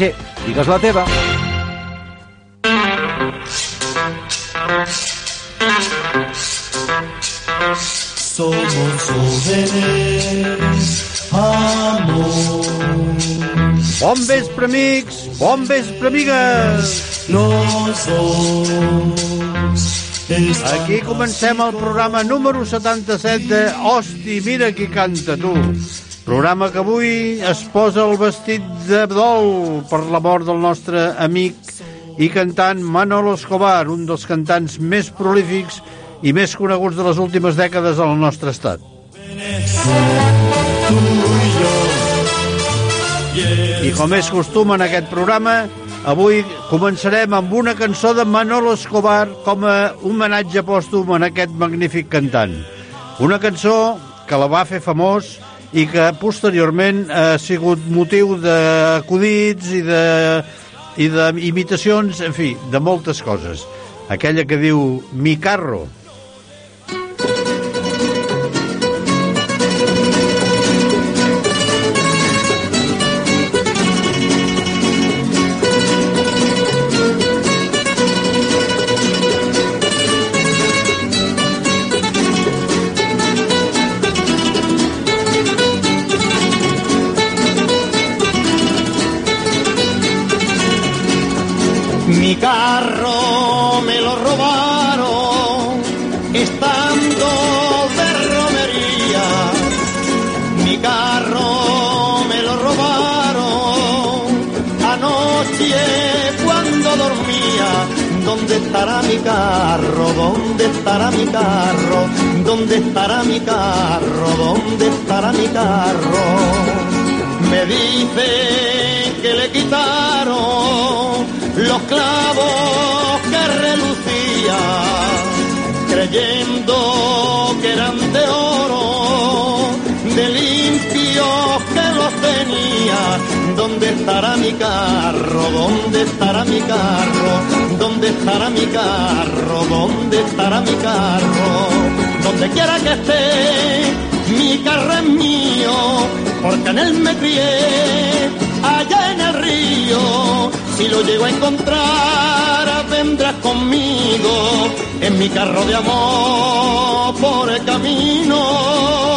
Sí, digues la teva. Somos jóvenes, amor. Bon vespre, amics! Bon vespre, amigues! Los dos. están Aquí comencem el programa número 77 de Hosti, mira qui canta tu. Programa que avui es posa el vestit de dol per la mort del nostre amic i cantant Manolo Escobar, un dels cantants més prolífics i més coneguts de les últimes dècades al nostre estat. I com és costum en aquest programa, avui començarem amb una cançó de Manolo Escobar com a homenatge pòstum en aquest magnífic cantant. Una cançó que la va fer famós i que posteriorment ha sigut motiu d'acudits i de i d'imitacions, en fi, de moltes coses. Aquella que diu Mi carro, estará mi carro? ¿Dónde estará mi carro? ¿Dónde estará mi carro? Me dicen que le quitaron los clavos que relucían, creyendo que eran de oro, de limpios que los tenía. ¿Dónde estará mi carro? ¿Dónde estará mi carro? ¿Dónde estará mi carro? ¿Dónde estará mi carro? Donde quiera que esté, mi carro es mío, porque en él me crié, allá en el río. Si lo llego a encontrar, vendrás conmigo en mi carro de amor por el camino.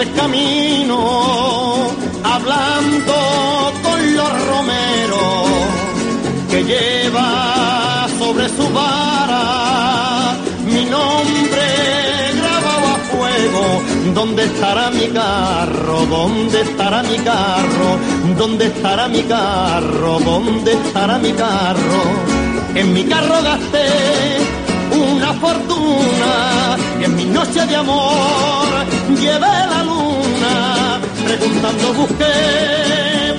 El camino, hablando con los romeros, que lleva sobre su vara mi nombre grabado a fuego. ¿Dónde estará mi carro? ¿Dónde estará mi carro? ¿Dónde estará mi carro? ¿Dónde estará mi carro? En mi carro gasté una fortuna noche de amor llevé la luna preguntando busqué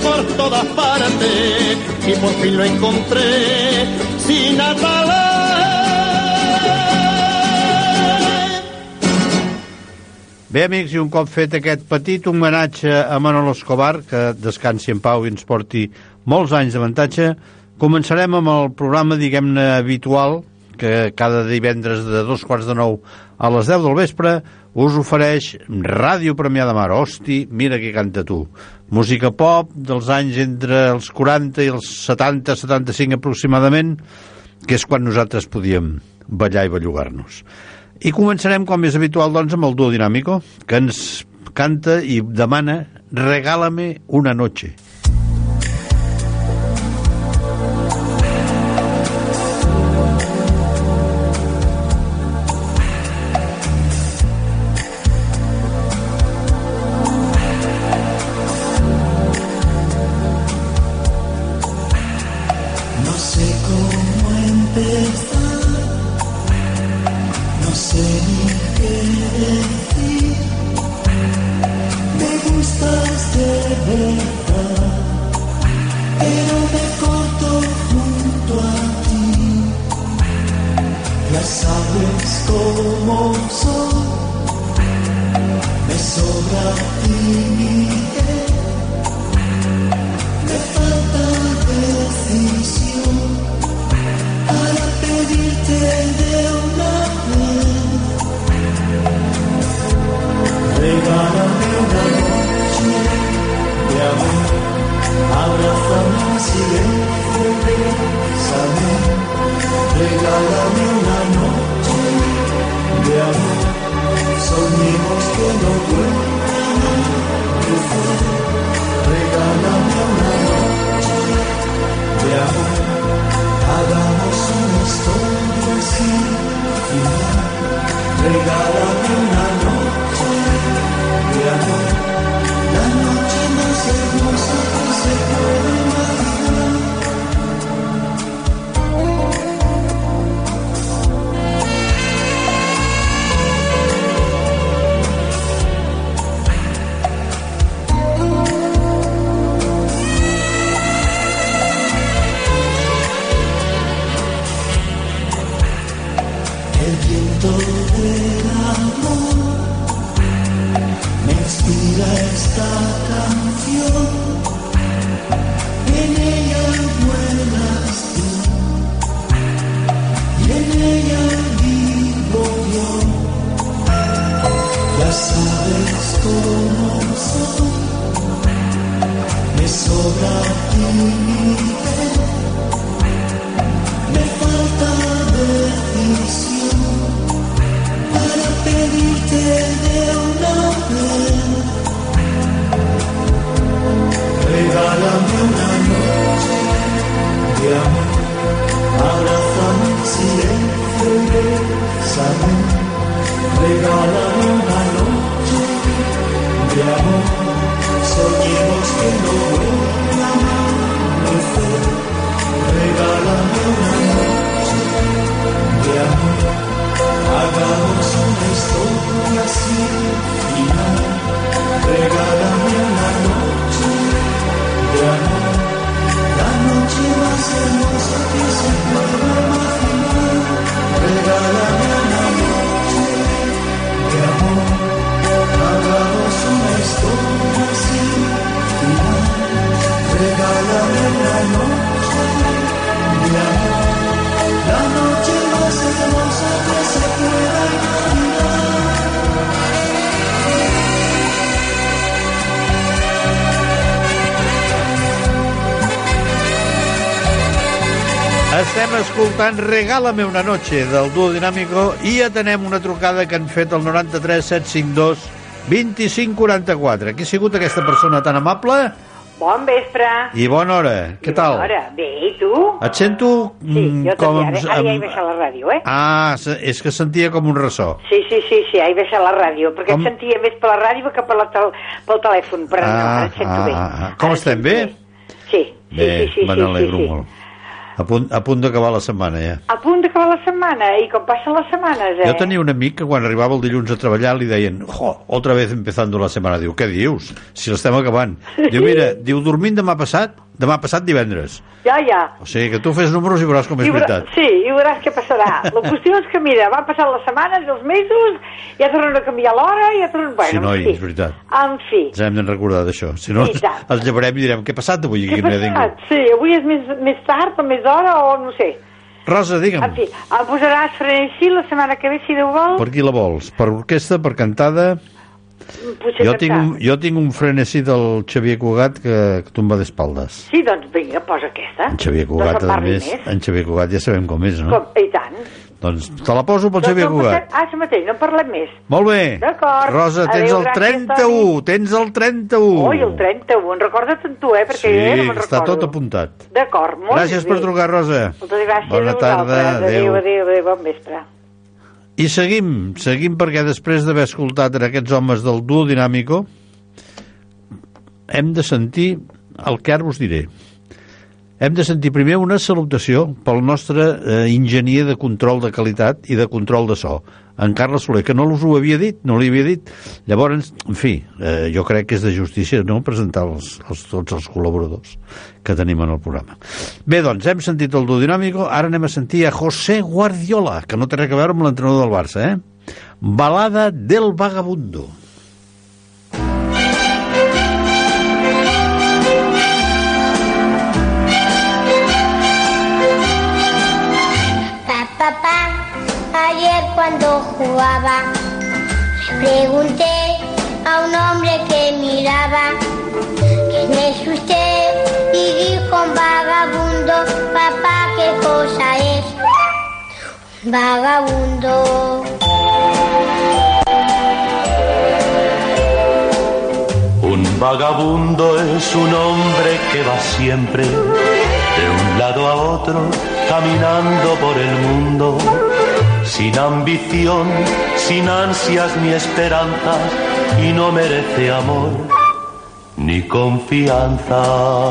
por todas partes y por fin lo encontré sin atales Bé, amics, i un cop fet aquest petit homenatge a Manolo Escobar, que descansi en pau i ens porti molts anys d'avantatge, començarem amb el programa, diguem-ne, habitual, que cada divendres de dos quarts de nou a les 10 del vespre us ofereix Ràdio Premià de Mar. Hosti, mira qui canta tu. Música pop dels anys entre els 40 i els 70-75 aproximadament, que és quan nosaltres podíem ballar i bellugar-nos. I començarem, com és habitual, doncs, amb el duo dinàmico, que ens canta i demana Regálame una noche. Sabes cómo soy, me sobra timidez, me falta decisión para pedirte de una vez. Regálame una noche de amor, abrázame en silencio. Regálame una noche Yeah. Escoltant Regálame una noche del duo dinàmico i atenem una trucada que han fet al 93 752 2544. Qui ha sigut aquesta persona tan amable? Bon vespre. I bona hora. Què tal? Ara, bé, i tu? Et sento Sí, mm, jo com... també. Ara, ara ja he baixat la ràdio, eh? Ah, és que sentia com un ressò. Sí, sí, sí, sí, he baixat la ràdio, perquè Com? em sentia més per la ràdio que per la tel pel telèfon, però no, Ah, ara et sento ah, bé. ah. Com Ara estem, sento bé? Sí, sí, Bé, sí, sí, me sí, n'alegro sí, sí. molt. A punt, a punt d'acabar la setmana, ja. A punt d'acabar la setmana, i com passen les setmanes, eh? Jo tenia un amic que quan arribava el dilluns a treballar li deien jo, otra vez empezando la setmana. Diu, què dius? Si l'estem acabant. Diu, mira, diu, dormint demà passat, demà passat divendres. Ja, ja. O sigui que tu fes números i veuràs com és I veritat. Sí, i veuràs què passarà. La qüestió és que, mira, van passant les setmanes els mesos, ja tornen a canviar l'hora, ja tornen... Bueno, Sí, noi, en fi. és veritat. En fi. Ens hem de recordar d'això. Si no, tant. ens llevarem i direm, què ha passat avui? Què ha no hi passat? Sí, avui és més, més tard o més d'hora o no sé. Rosa, digue'm, En fi, em posaràs frenesí la setmana que ve, si Déu vol. per qui la vols? Per orquestra, per cantada? Potser Jo tinc, un, jo tinc un frenesí del Xavier Cugat que, que tomba d'espaldes. Sí, doncs vinga, posa aquesta. En Xavier Cugat, doncs a parli més, més. en Xavier Cugat ja sabem com és, no? Com, I tant. Doncs te la poso pel Doncs Xavier no Cugat. passem- Ah, mateix, no parlem més. Molt bé. D'acord. Rosa, tens Adéu, el gràcies, 31, tens el 31. Ui, el 31, en recorda't en tu, eh, perquè Sí, jo ja no me'n està recordo. tot apuntat. D'acord, molt Gràcies per bé. trucar, Rosa. Moltes gràcies Bona a tarda, adéu. Adéu, adéu, adéu, bon vespre. I seguim, seguim perquè després d'haver escoltat en aquests homes del duo dinàmico hem de sentir el que ara us diré. Hem de sentir primer una salutació pel nostre eh, enginyer de control de qualitat i de control de so, en Carles Soler, que no us ho havia dit, no li havia dit. Llavors, en fi, eh, jo crec que és de justícia no presentar els, els, tots els col·laboradors que tenim en el programa. Bé, doncs, hem sentit el duo dinàmico, ara anem a sentir a José Guardiola, que no té res a veure amb l'entrenador del Barça, eh? Balada del vagabundo. Jugaba, pregunté a un hombre que miraba, ¿quién es usted? Y dijo un vagabundo, papá, ¿qué cosa es? Un vagabundo. Un vagabundo es un hombre que va siempre de un lado a otro, caminando por el mundo, sin ambición, sin ansias ni esperanzas, y no merece amor ni confianza.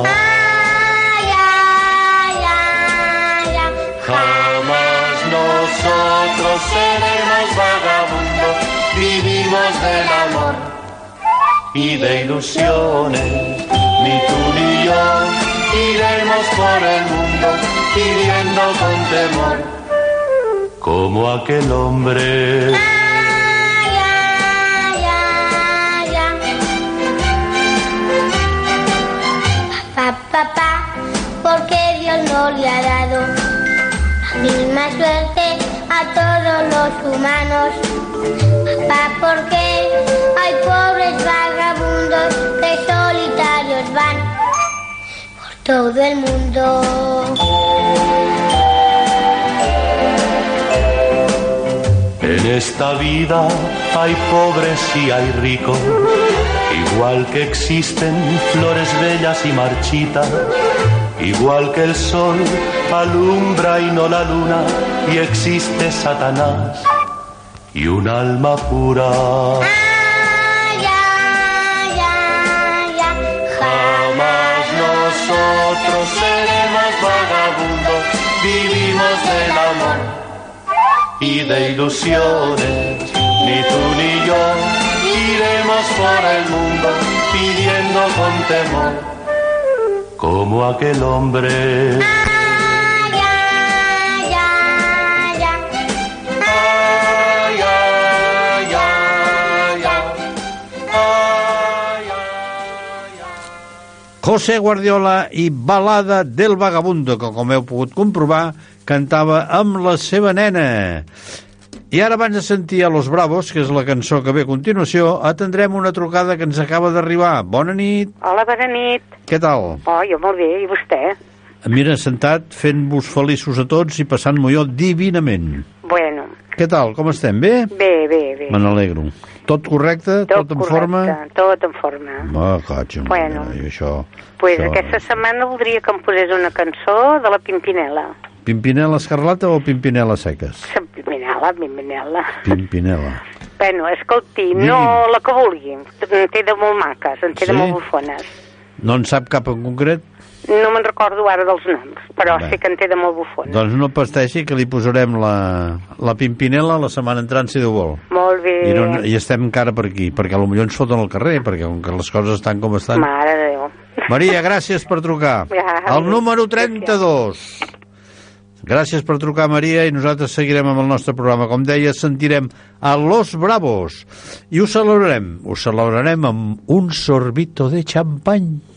Ay, ay, ay. Jamás nosotros seremos vagabundos, vivimos del amor y de ilusiones, ni tú ni yo iremos por el mundo pidiendo con temor, como aquel hombre. Ay, ay, ay. Papá, papá, porque Dios no le ha dado la misma suerte a todos los humanos. Papá, porque hay pobres vagabundos que solitarios van por todo el mundo. Esta vida hay pobres y hay ricos, igual que existen flores bellas y marchitas, igual que el sol alumbra y no la luna, y existe Satanás y un alma pura. Ay, ay, ay, ay. Jamás nosotros seremos vagabundos, vivimos del amor y de ilusiones. Ni tú ni yo iremos por el mundo pidiendo con temor, como aquel hombre. José Guardiola i Balada del Vagabundo, que com heu pogut comprovar, cantava amb la seva nena. I ara, abans de sentir a Los Bravos, que és la cançó que ve a continuació, atendrem una trucada que ens acaba d'arribar. Bona nit, Hola, bona nit. què tal? Oh, jo molt bé, i vostè? Mira, sentat, fent-vos feliços a tots i passant-m'ho jo divinament. Bueno, Què tal, com estem, bé? bé, bé, bé. Me n'alegro. Tot correcte? Tot, en forma? Tot en forma. Ah, catxo, Bueno. i això... Pues això... aquesta setmana voldria que em posés una cançó de la Pimpinela. Pimpinela escarlata o pimpinela seques? La Pimpinela, Pimpinela. Pimpinela. Bueno, escolti, Digui'm. no la que vulgui. En té de molt maques, en té Sí? de molt bufones. No en sap cap en concret? No me'n recordo ara dels noms, però Bé. sé que en té de molt bufones. Doncs no pasteixi que li posarem la, la pimpinela la setmana entrant, si Déu vol. Molt bé. I, no, I estem encara per aquí, perquè potser ens foten al carrer, perquè com que les coses estan com estan... Mare de Déu. Maria, gràcies per trucar. Ja, El número 32. Gràcies per trucar, Maria, i nosaltres seguirem amb el nostre programa. Com deia, sentirem a Los Bravos i ho celebrarem. Ho celebrarem amb un sorbito de xampany.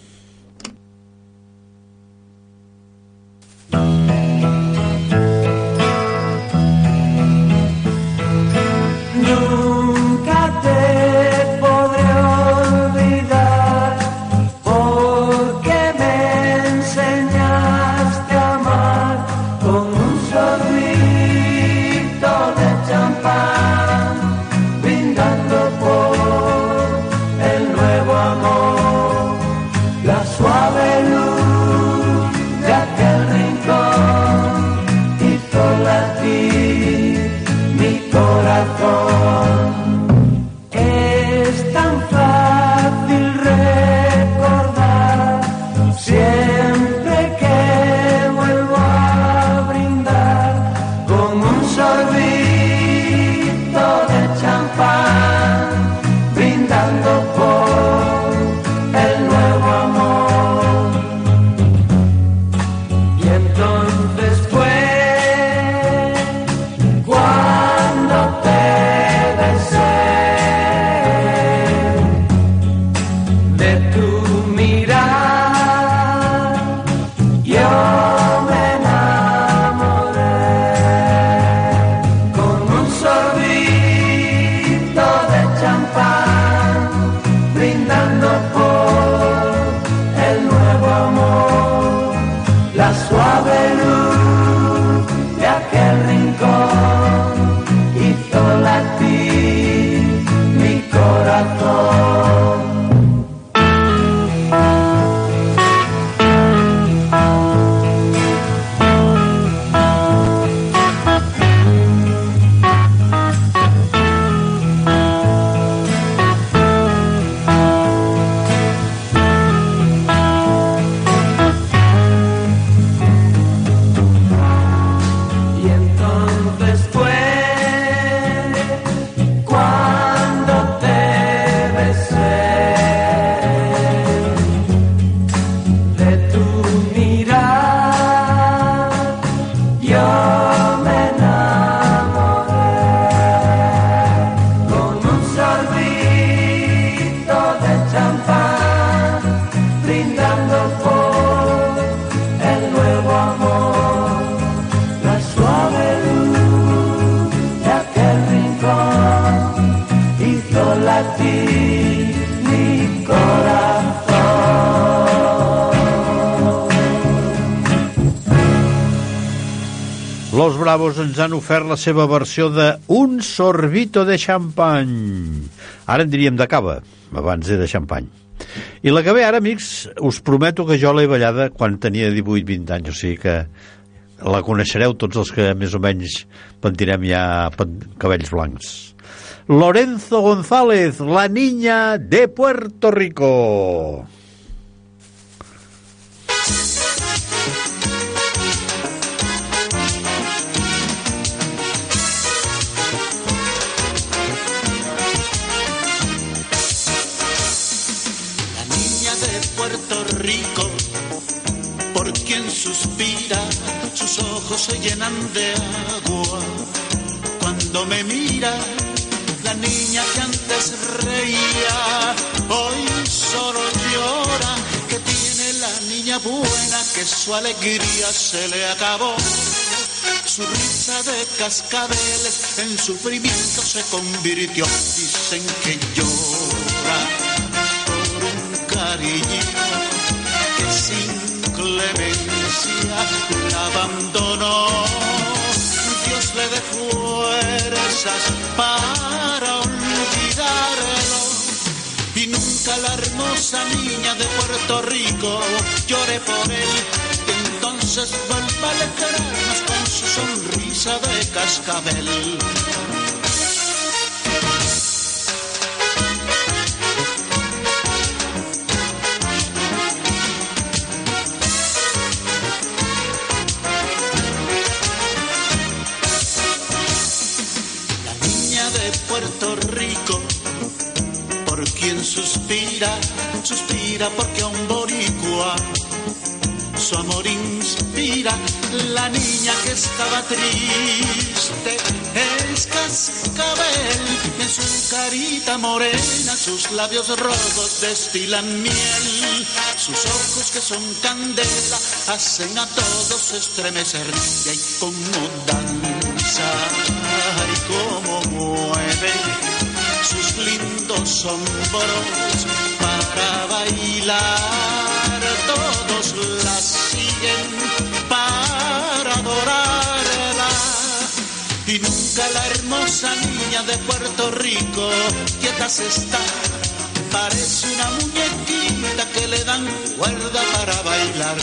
Bravos ens han ofert la seva versió de Un sorbito de xampany. Ara en diríem de cava, abans era de xampany. I la que ve ara, amics, us prometo que jo l'he ballada quan tenia 18-20 anys, o sigui que la coneixereu tots els que més o menys pentinem ja cabells blancs. Lorenzo González, la niña de Puerto Rico. Suspira, sus ojos se llenan de agua. Cuando me mira, la niña que antes reía, hoy solo llora, que tiene la niña buena, que su alegría se le acabó. Su risa de cascabeles en sufrimiento se convirtió. Dicen que llora por un cariño que sin clemencia la abandonó. Dios le dé fuerzas para olvidarlo. Y nunca la hermosa niña de Puerto Rico llore por él. Y entonces vuelva a alegrarnos con su sonrisa de cascabel. Suspira, suspira porque un boricua su amor inspira. La niña que estaba triste es cascabel, en su carita morena sus labios rojos destilan miel, sus ojos que son candela hacen a todos estremecer y ahí como danza, ay como mueve sus lindos hombros para bailar. Todos la siguen para adorarla. Y nunca la hermosa niña de Puerto Rico quieta se está. Parece una muñequita que le dan cuerda para bailar.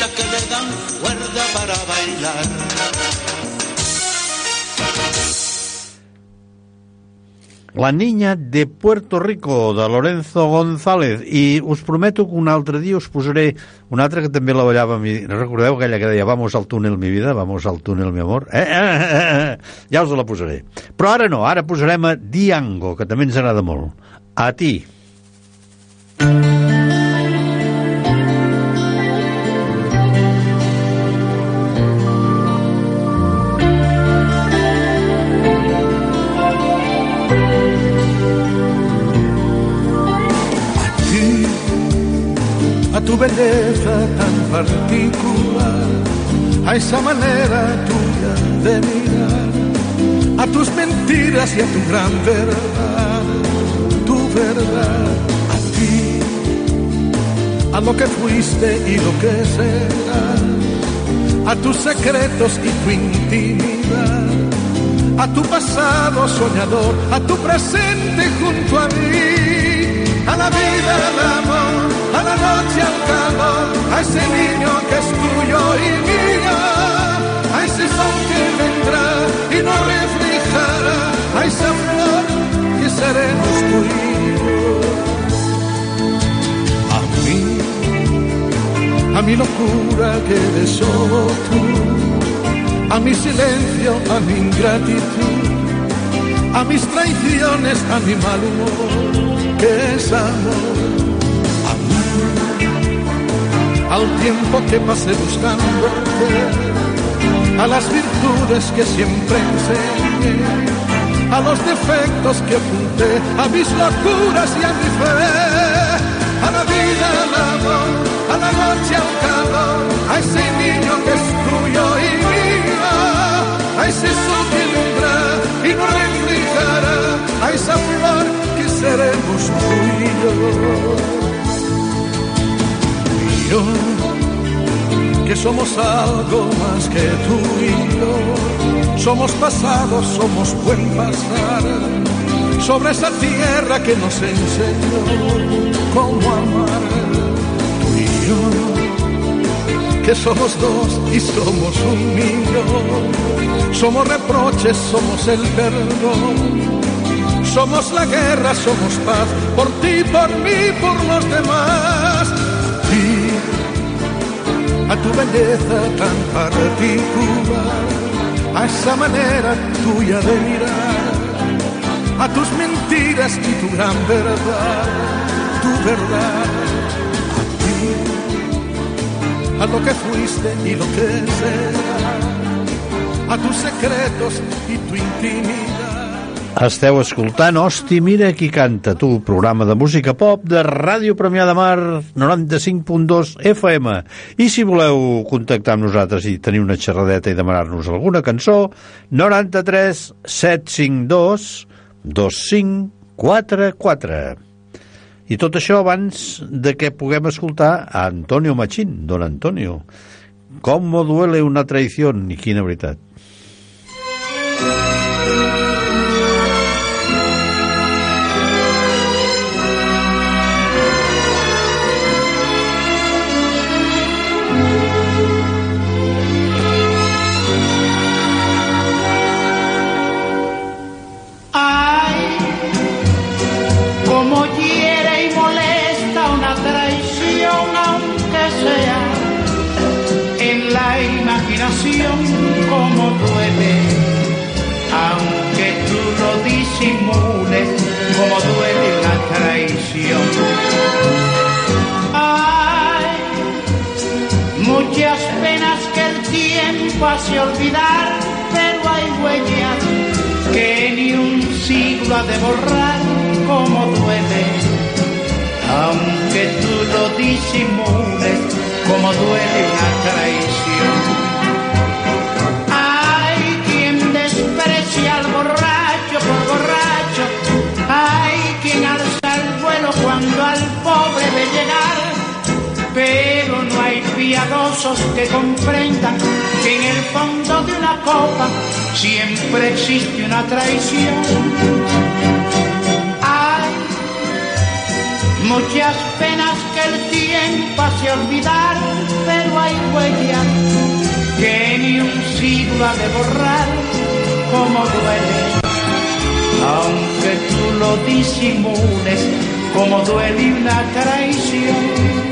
Muñequita que le dan cuerda para bailar. La niña de Puerto Rico, de Lorenzo González. I us prometo que un altre dia us posaré una altra que també la ballàvem. i Recordeu aquella que deia Vamos al túnel, mi vida, vamos al túnel, mi amor? Eh, eh, eh, eh. Ja us la posaré. Però ara no, ara posarem a Diango, que també ens agrada molt. A ti. ti, y a tu gran verdad, tu verdad, a ti, a lo que fuiste y lo que serás, a tus secretos y tu intimidad a tu pasado soñador, a tu presente junto a mí, a la vida, al amor, a la noche, al calor, a ese niño tuyo y mía, A mí, a mi locura que solo tú, a mi silencio, a mi ingratitud, a mis traiciones, a mi mal humor, que es amor. A mí, al tiempo que pasé buscándote, a las virtudes que siempre enseñé, a los defectos que apunté, a mis locuras y a mi fe, a la vida, al amor, a la noche, al calor, a ese niño que es tuyo y mío, a ese sol que vendrá y nos reflejará, a esa flor que seremos tú y yo. Que somos algo más que tú y somos pasados, somos buen pasar, sobre esa tierra que nos enseñó cómo amar. Tú y yo, que somos dos y somos un millón, somos reproches, somos el perdón. Somos la guerra, somos paz, por ti, por mí, por los demás. Ti, a tu belleza tan particular, a esa manera tuya de mirar, a tus mentiras y tu gran verdad, tu verdad. A ti, a lo que fuiste y lo que serás, a tus secretos y tu intimidad. Esteu escoltant Hosti, mira qui canta, tu, programa de música pop de Ràdio Premià de Mar 95.2 FM. I si voleu contactar amb nosaltres i tenir una xerradeta i demanar-nos alguna cançó, 93 752 2544. I tot això abans de que puguem escoltar a Antonio Machín, don Antonio. Com duele una traición, i quina veritat. Duele, aunque tú lo disimules, como duele una traición. Ay, muchas penas que el tiempo hace olvidar, pero hay huellas que ni un siglo ha de borrar como duele, aunque tú lo disimules, como duele una traición. Al pobre ve llegar, pero no hay piadosos que comprendan que en el fondo de una copa siempre existe una traición. Hay muchas penas que el tiempo hace olvidar, pero hay huellas que ni un siglo ha de borrar, como duele. Aunque tú lo disimules, como duele una traición.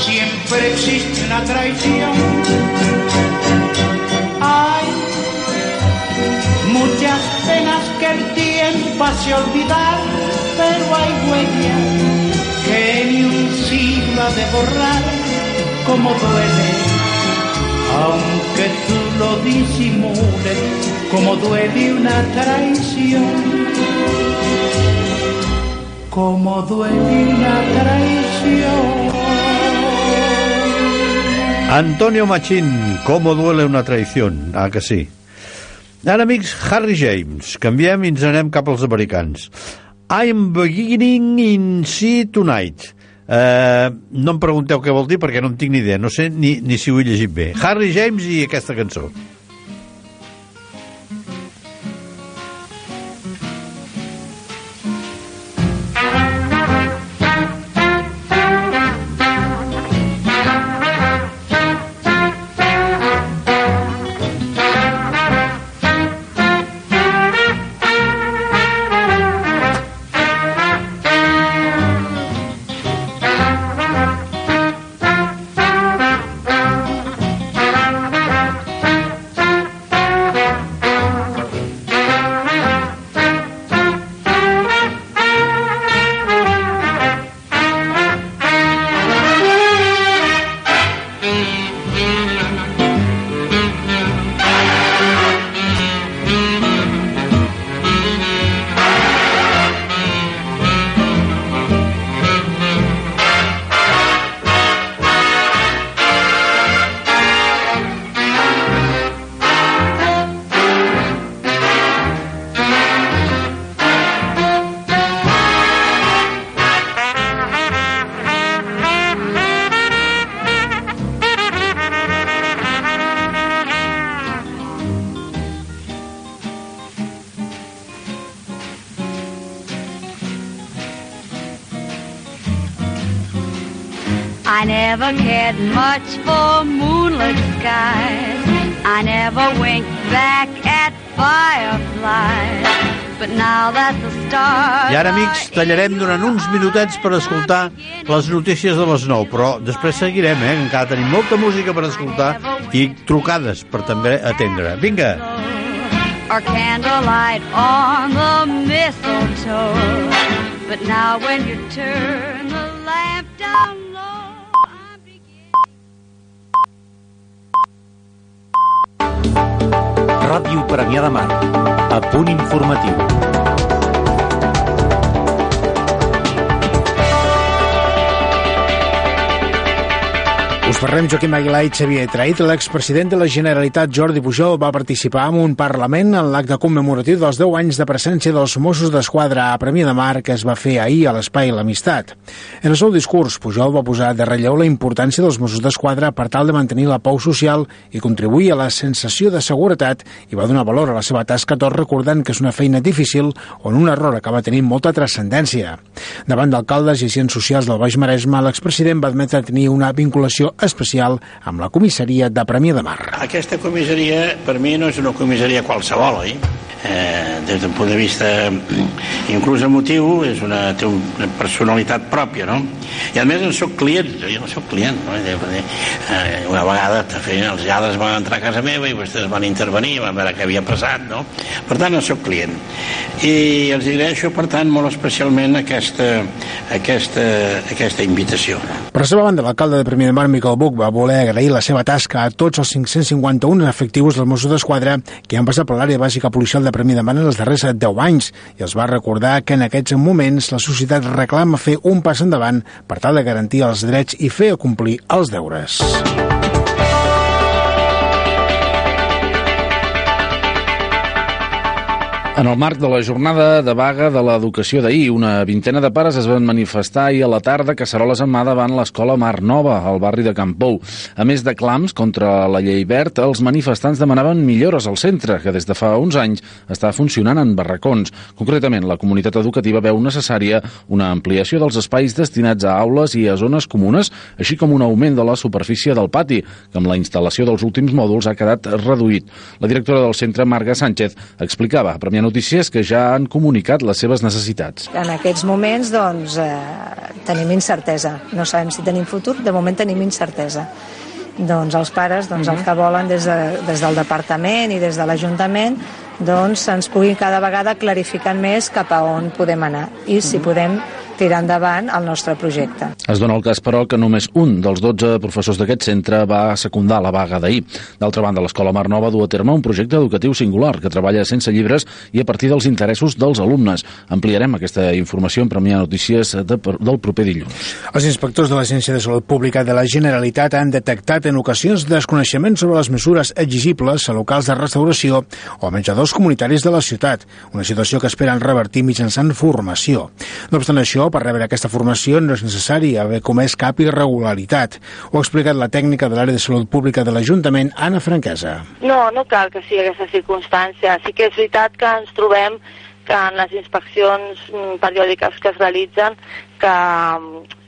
siempre existe una traición. Hay muchas penas que el tiempo hace olvidar, pero hay huellas que ni un siglo ha de borrar, como duele. Aunque tú lo disimules, como duele una traición como duele una traición. Antonio Machín, ¿cómo duele una traición? Ah, que sí. Ara, amics, Harry James. Canviem i ens anem cap als americans. I'm beginning in see tonight. Uh, no em pregunteu què vol dir perquè no en tinc ni idea. No sé ni, ni si ho he llegit bé. Harry James i aquesta cançó. Cared much for moonlit skies. I never winked back at fireflies. But now that the stars I ara, amics, tallarem durant uns minutets per escoltar les notícies de les 9, però després seguirem, eh? Encara tenim molta música per escoltar i trucades per també atendre. Vinga! or candlelight on the mistletoe. But now when you turn de Mar. A punt informatiu. Parlem Joaquim Aguilar i Xavier Traït. L'expresident de la Generalitat, Jordi Pujol, va participar en un Parlament en l'acte commemoratiu dels 10 anys de presència dels Mossos d'Esquadra a Premià de Mar que es va fer ahir a l'Espai L'Amistat. En el seu discurs, Pujol va posar de relleu la importància dels Mossos d'Esquadra per tal de mantenir la pau social i contribuir a la sensació de seguretat i va donar valor a la seva tasca tot recordant que és una feina difícil on un error acaba tenint molta transcendència. Davant d'alcaldes i agents socials del Baix Maresme, l'expresident va admetre tenir una vinculació especial amb la comissaria de Premià de Mar. Aquesta comissaria per mi no és una comissaria qualsevol, oi? Eh, des d'un punt de vista inclús emotiu és una, té una personalitat pròpia, no? I a més en soc client, jo no soc client, no? Eh, una vegada els lladres van entrar a casa meva i vostès van intervenir, van veure què havia passat, no? Per tant, en soc client. I els agraeixo, per tant, molt especialment aquesta, aquesta, aquesta invitació. Per la seva banda, l'alcalde de Premià de Mar, Miquel Buch, va voler agrair la seva tasca a tots els 551 efectius dels Mossos d'Esquadra que han passat per l'àrea bàsica policial de Premià de Mar en els darrers 10 anys i els va recordar que en aquests moments la societat reclama fer un pas endavant per tal de garantir els drets i fer complir els deures. En el marc de la jornada de vaga de l'educació d'ahir, una vintena de pares es van manifestar ahir a la tarda a Caceroles en mà davant l'escola Mar Nova, al barri de Campou. A més de clams contra la llei verd, els manifestants demanaven millores al centre, que des de fa uns anys està funcionant en barracons. Concretament, la comunitat educativa veu necessària una ampliació dels espais destinats a aules i a zones comunes, així com un augment de la superfície del pati, que amb la instal·lació dels últims mòduls ha quedat reduït. La directora del centre, Marga Sánchez, explicava a Notícies que ja han comunicat les seves necessitats. En aquests moments, doncs, eh, tenim incertesa. No sabem si tenim futur, de moment tenim incertesa. doncs els pares doncs, el que volen des, de, des del departament i des de l'Ajuntament doncs ens puguin cada vegada clarificar més cap a on podem anar i si podem tirar endavant el nostre projecte. Es dona el cas, però, que només un dels 12 professors d'aquest centre va secundar la vaga d'ahir. D'altra banda, l'Escola Mar Nova du a terme un projecte educatiu singular que treballa sense llibres i a partir dels interessos dels alumnes. Ampliarem aquesta informació en Premià Notícies de, del proper dilluns. Els inspectors de l'Agència de Salut Pública de la Generalitat han detectat en ocasions desconeixements sobre les mesures exigibles a locals de restauració o a menjadors comunitaris de la ciutat, una situació que esperen revertir mitjançant formació. No obstant això, per rebre aquesta formació no és necessari haver comès cap irregularitat. Ho ha explicat la tècnica de l'àrea de salut pública de l'Ajuntament, Anna Franquesa. No, no cal que sigui aquesta circumstància. Sí que és veritat que ens trobem que en les inspeccions mm, periòdiques que es realitzen que,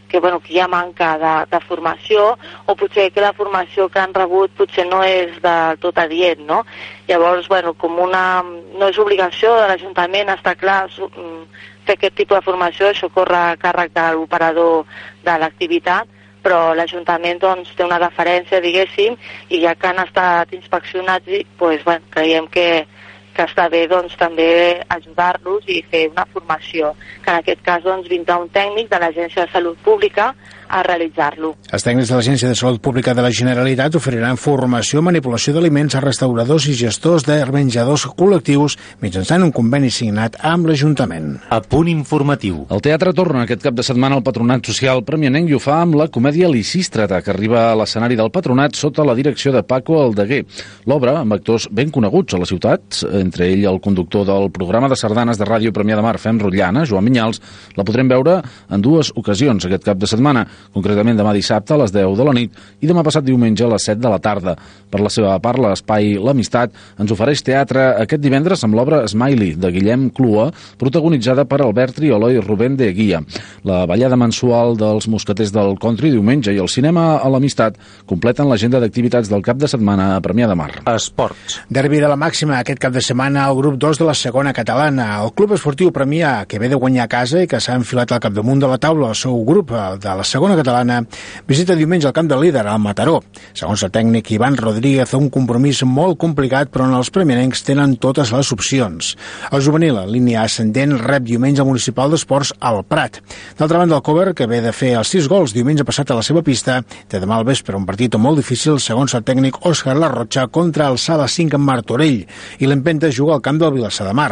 que, bueno, que hi ha manca de, de formació o potser que la formació que han rebut potser no és del tot adient, no? Llavors, bueno, com una... no és obligació de l'Ajuntament, està clar, mm, fer aquest tipus de formació, això corre a càrrec de l'operador de l'activitat, però l'Ajuntament doncs, té una referència, diguéssim, i ja que han estat inspeccionats, doncs, bueno, creiem que, que està bé doncs, també ajudar-los i fer una formació, que en aquest cas doncs, vindrà un tècnic de l'Agència de Salut Pública a realitzar-lo. Els tècnics de l'Agència de Salut Pública de la Generalitat oferiran formació, manipulació d'aliments a restauradors i gestors de menjadors col·lectius mitjançant un conveni signat amb l'Ajuntament. A punt informatiu. El teatre torna aquest cap de setmana al Patronat Social Premianenc i ho fa amb la comèdia Licístrata, que arriba a l'escenari del Patronat sota la direcció de Paco Aldeguer. L'obra, amb actors ben coneguts a la ciutat, entre ell el conductor del programa de sardanes de ràdio Premià de Mar, Fem Rotllana, Joan Minyals, la podrem veure en dues ocasions aquest cap de setmana, concretament demà dissabte a les 10 de la nit i demà passat diumenge a les 7 de la tarda. Per la seva part, l'espai L'Amistat ens ofereix teatre aquest divendres amb l'obra Smiley, de Guillem Clua, protagonitzada per Albert Triolo i Rubén de Guia. La ballada mensual dels mosqueters del country diumenge i el cinema a l'Amistat completen l'agenda d'activitats del cap de setmana a Premià de Mar. Esports. Derbi de la màxima aquest cap de setmana al grup 2 de la segona catalana. El club esportiu Premià, que ve de guanyar a casa i que s'ha enfilat al capdamunt de la taula el seu grup de la segona catalana, visita diumenge el camp del líder, al Mataró. Segons el tècnic Ivan Rodríguez, un compromís molt complicat, però on els premianencs tenen totes les opcions. El juvenil, en línia ascendent, rep diumenge al Municipal d'Esports al Prat. D'altra banda, el cover, que ve de fer els sis gols diumenge passat a la seva pista, té demà al vespre un partit molt difícil, segons el tècnic Òscar Larrocha, contra el Sala 5 en Martorell, i l'empenta juga al camp del Vilassar de Mar.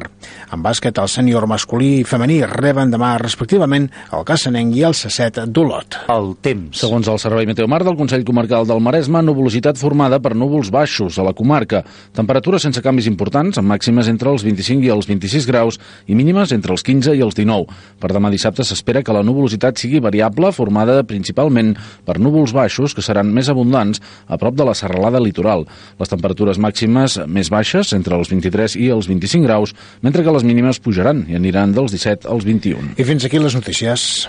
En bàsquet, el sènior masculí i femení reben demà, respectivament, el Cassanenc i el Sasset d'Olot. El temps. Segons el Servei Meteomar del Consell Comarcal del Maresme, nuvolositat formada per núvols baixos a la comarca. Temperatures sense canvis importants, amb màximes entre els 25 i els 26 graus i mínimes entre els 15 i els 19. Per demà dissabte s'espera que la nuvolositat sigui variable, formada principalment per núvols baixos que seran més abundants a prop de la serralada litoral. Les temperatures màximes més baixes, entre els 23 i els 25 graus, mentre que les mínimes pujaran i aniran dels 17 als 21. I fins aquí les notícies.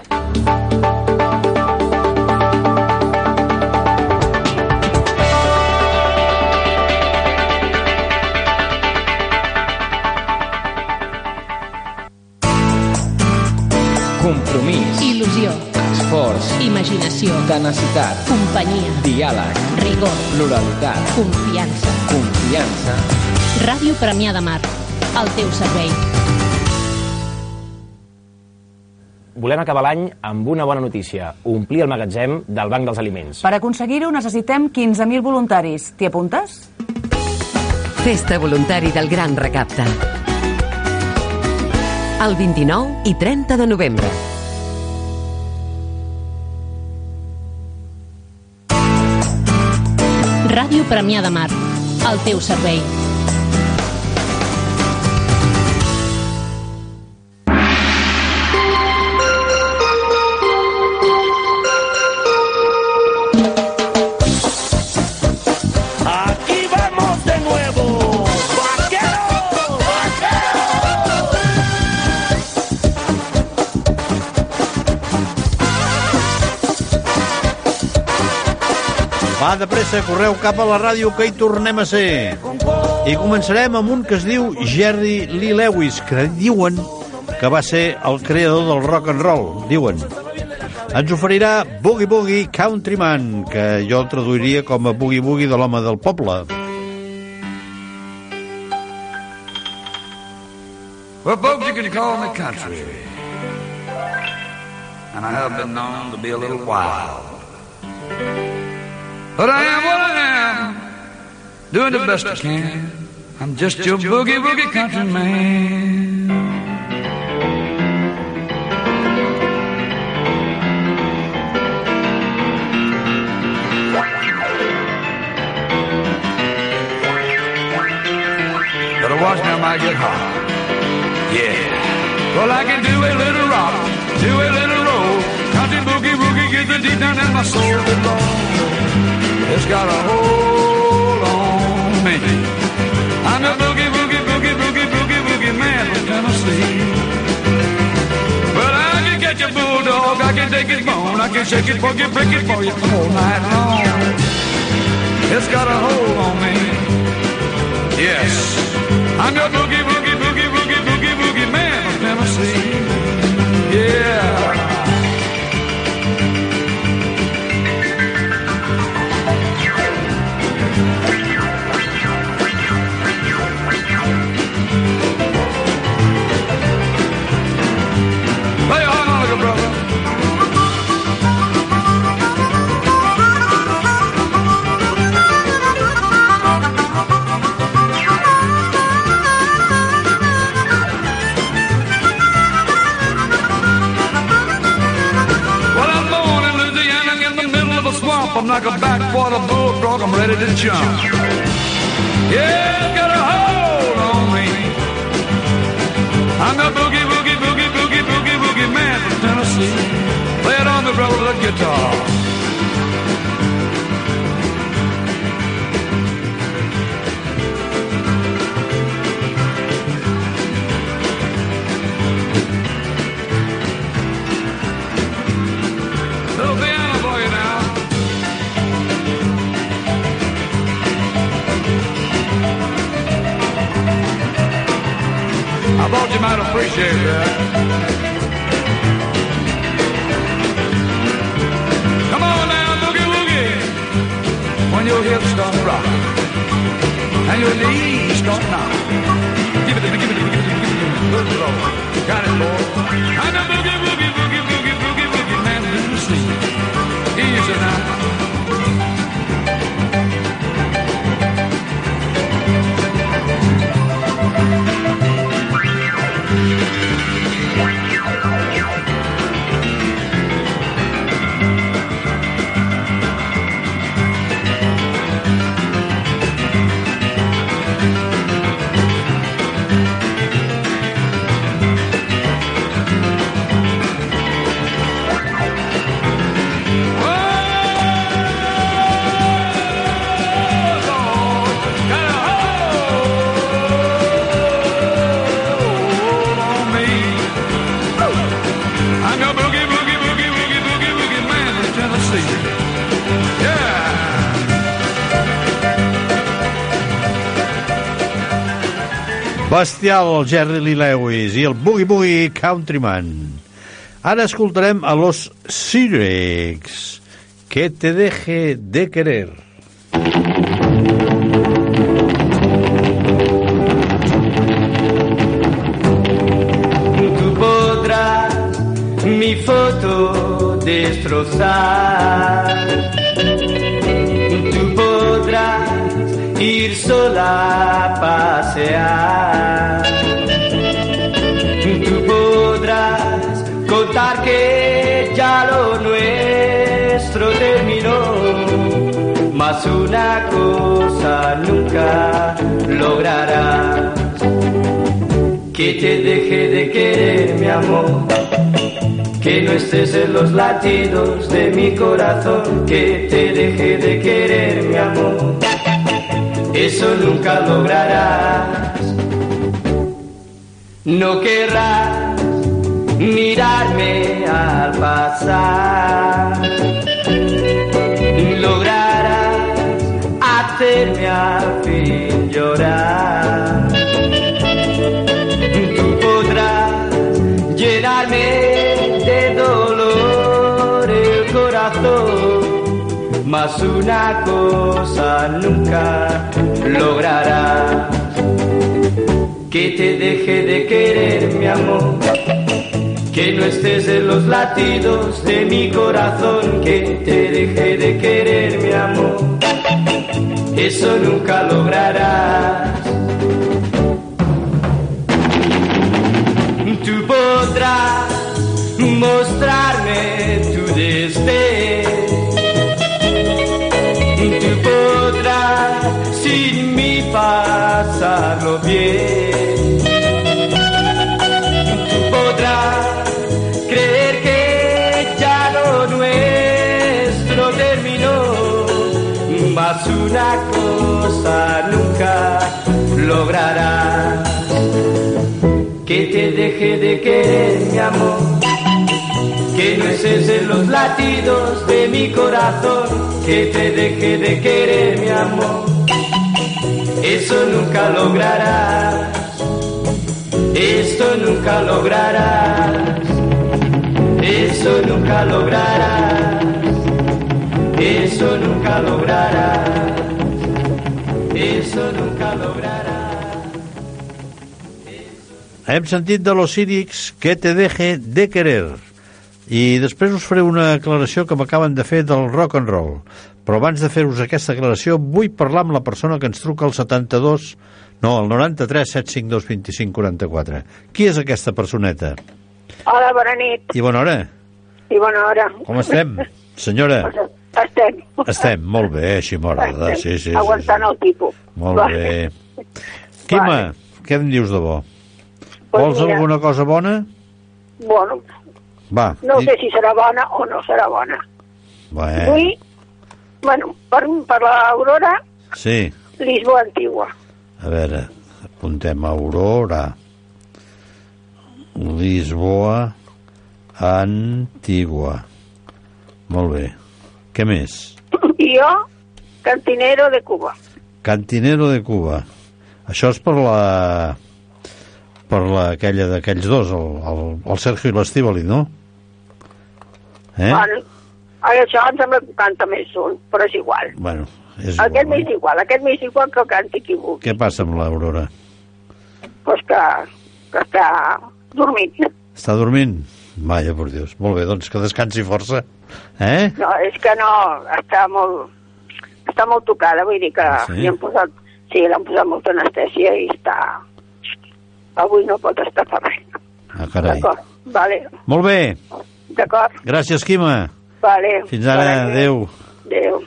Compromís. Il·lusió. Esforç. Imaginació. Tenacitat. Companyia. Diàleg. Rigor. Pluralitat. Confiança. Confiança. Ràdio Premià de Mar. Al teu servei. Volem acabar l'any amb una bona notícia, omplir el magatzem del Banc dels Aliments. Per aconseguir-ho necessitem 15.000 voluntaris. T'hi apuntes? Festa voluntari del Gran Recapte. El 29 i 30 de novembre. Ràdio Premià de Mar. Al teu servei. De pressa, correu cap a la ràdio que hi tornem a ser. I començarem amb un que es diu Jerry Lee Lewis, que diuen que va ser el creador del rock and roll, diuen. ens oferirà Boogie Boogie Countryman, que jo el traduiria com a Boogie Boogie de l'home del poble. Well, folks, you can call me country. And I have been known to be a little wild. But I am what I am, doing the best I can. I'm just your boogie boogie country man. Better watch I might get hot. Yeah. Well, I can do a little rock, do a little roll. Country boogie boogie gets the deep down in my soul. Good Lord, it's got a hold on me. I'm a boogie boogie boogie boogie boogie boogie man from Tennessee. But I can catch a bulldog, I can take his bone, I can shake it you, break it for you all night long. It's got a hold on me. Yes, I'm your boogie boogie boogie boogie boogie boogie man from Tennessee. Yeah. Like a backwater bullfrog. I'm ready to jump. Yeah, got a hold on me. I'm the boogie, boogie, boogie, boogie, boogie, boogie man from Tennessee. Play it on with a guitar. I thought you might appreciate that. Come on now, boogie woogie. When your hips start rocking and your knees start knocking. Give it to me, give it to me, give it to me. Good Lord. Got it, boy. I'm the Bestial, Jerry Lee Lewis i el Boogie Boogie Countryman. Ara escoltarem a los Sirex, que te deje de querer. Tú podrás mi foto destrozar. Ir sola a pasear. Tú podrás contar que ya lo nuestro terminó. Mas una cosa nunca lograrás que te deje de querer, mi amor. Que no estés en los latidos de mi corazón, que te deje de querer, mi amor. Eso nunca lograrás. No querrás mirarme al pasar. Lograrás hacerme al fin llorar. Mas una cosa nunca lograrás. Que te deje de querer, mi amor. Que no estés en los latidos de mi corazón, que te deje de querer, mi amor. Eso nunca lograrás. De querer, mi amor. Que no estés en los latidos de mi corazón, que te deje de querer, mi amor. Eso nunca lograrás, esto nunca lograrás, eso nunca lograrás, eso nunca lograrás, eso nunca Hem sentit de los círics que te deje de querer. I després us faré una aclaració que m'acaben de fer del rock and roll. Però abans de fer-vos aquesta aclaració, vull parlar amb la persona que ens truca al 72, no, al 93 752 25 44. Qui és aquesta personeta? Hola, bona nit I bona hora. i bona hora. Com estem, senyora? Estem. Estem, molt bé, així m'agrada. Sí, sí, sí, Aguantant el tipus. sí. Molt Va. bé. Quima, què em dius de bo? Pues Vols mira. alguna cosa bona? Bueno, Va. no di- sé si serà bona o no serà bona. Bé, Vull, bueno, per, per l'Aurora, sí. Lisboa Antigua. A veure, apuntem Aurora. Lisboa Antigua. Molt bé. Què més? I jo, Cantinero de Cuba. Cantinero de Cuba. Això és per la per la, aquella d'aquells dos, el, el, el Sergio i l'Estivali, no? Eh? Bueno, ai, això em sembla que canta més un, però és igual. Bueno, és aquest igual. m'és igual, aquest m'és igual que el canti qui vulgui. Què passa amb l'Aurora? Pues que, que està dormint. Està dormint? Vaja, per Dios. Molt bé, doncs que descansi força. Eh? No, és que no, està molt, està molt tocada, vull dir que Sí? li han posat, sí, l'han posat molta anestèsia i està, avui no pot estar per res. Ah, carai. D'acord, vale, Molt bé. d'acord, Gràcies, Quima. vale. Fins ara. Nit. Adéu. Adéu.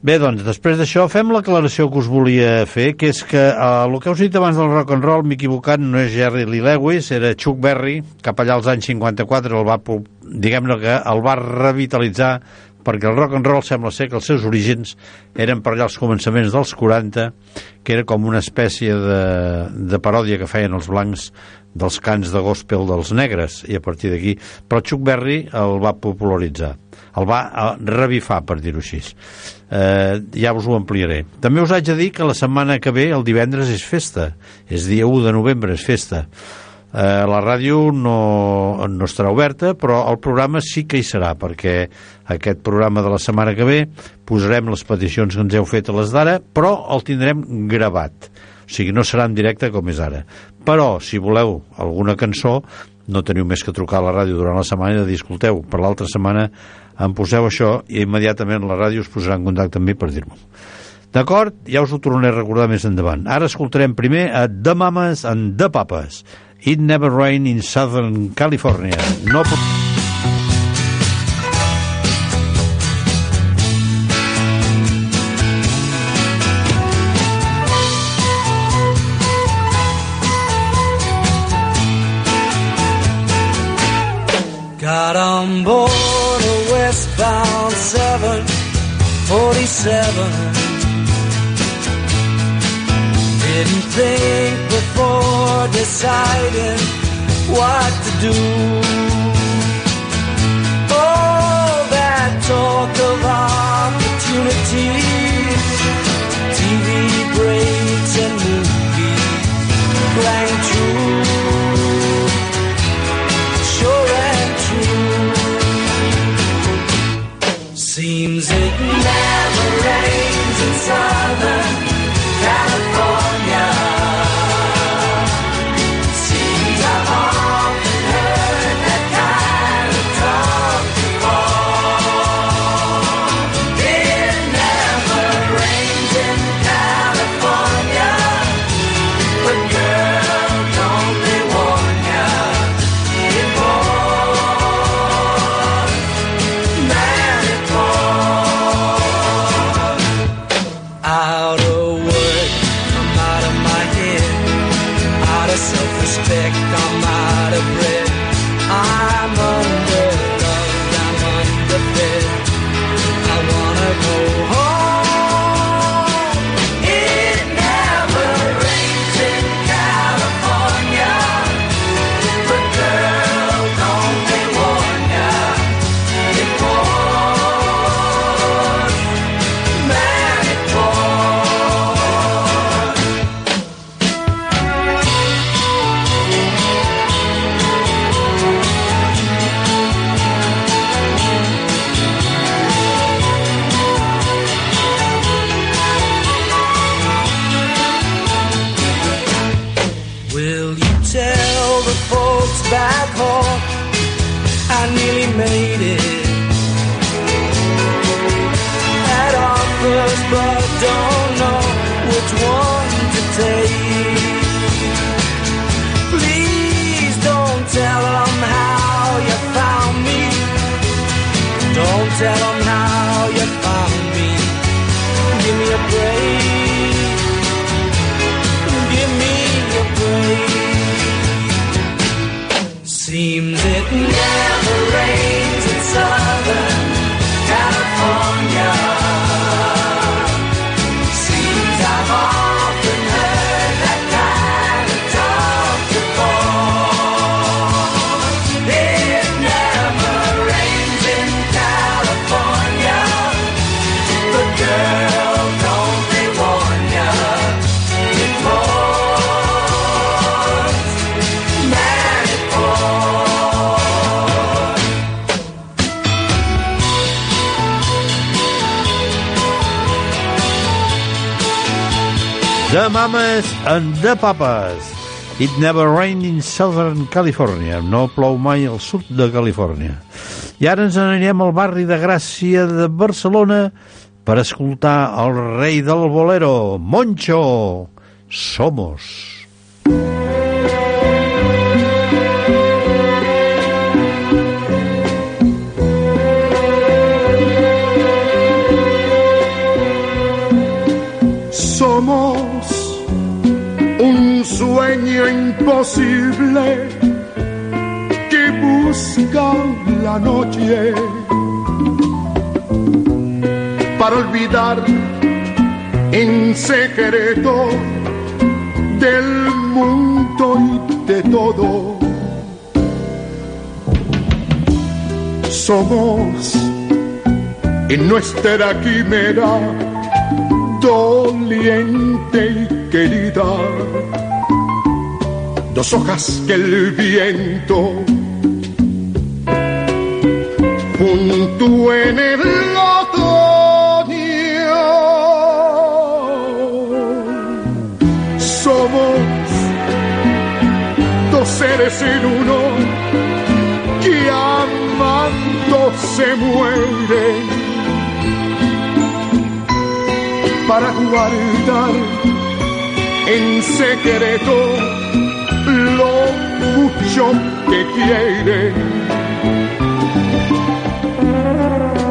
Bé, doncs, després d'això fem l'aclaració que us volia fer, que és que eh, el que us he dit abans del rock and roll, m'he equivocat, no és Jerry Lee Lewis, era Chuck Berry, cap allà als anys 54 el va, diguem-ne que el va revitalitzar perquè el rock and roll sembla ser que els seus orígens eren per allà als començaments dels 40, que era com una espècie de, de paròdia que feien els blancs dels cants de gospel dels negres, i a partir d'aquí... Però Chuck Berry el va popularitzar, el va eh, revifar, per dir-ho així. Eh, ja us ho ampliaré. També us haig de dir que la setmana que ve, el divendres, és festa. És dia 1 de novembre, és festa. Eh, la ràdio no, no estarà oberta, però el programa sí que hi serà, perquè aquest programa de la setmana que ve posarem les peticions que ens heu fet a les d'ara, però el tindrem gravat. O sigui, no serà en directe com és ara. Però, si voleu alguna cançó, no teniu més que trucar a la ràdio durant la setmana i dir, escolteu, per l'altra setmana em poseu això i immediatament la ràdio us posarà en contacte amb mi per dir-m'ho. D'acord? Ja us ho tornaré a recordar més endavant. Ara escoltarem primer a The Mamas and The Papas. It Never Rain in Southern California. No... Got on board a westbound 747. Didn't think before deciding what to do. All that talk of opportunities, TV breaks and and the Papas. It never rained in Southern California. No plou mai al sud de Califòrnia. I ara ens anirem al barri de Gràcia de Barcelona per escoltar el rei del bolero, Moncho. Somos. Imposible que busca la noche para olvidar en secreto del mundo y de todo. Somos en nuestra quimera doliente y querida. Dos hojas que el viento junto en el otoño. Somos dos seres en uno que amando se mueren para guardar en secreto lo mucho que quieren.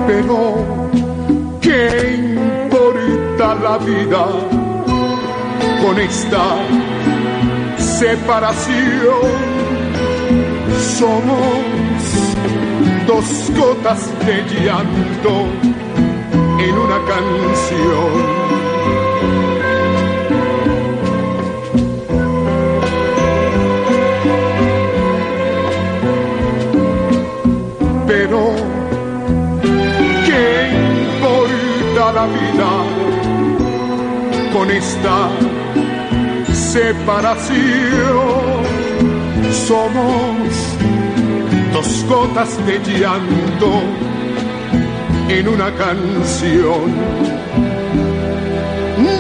Pero, ¿qué importa la vida con esta separación? Somos dos gotas de llanto en una canción. Con esta separación? Somos dos gotas de llanto en una canción.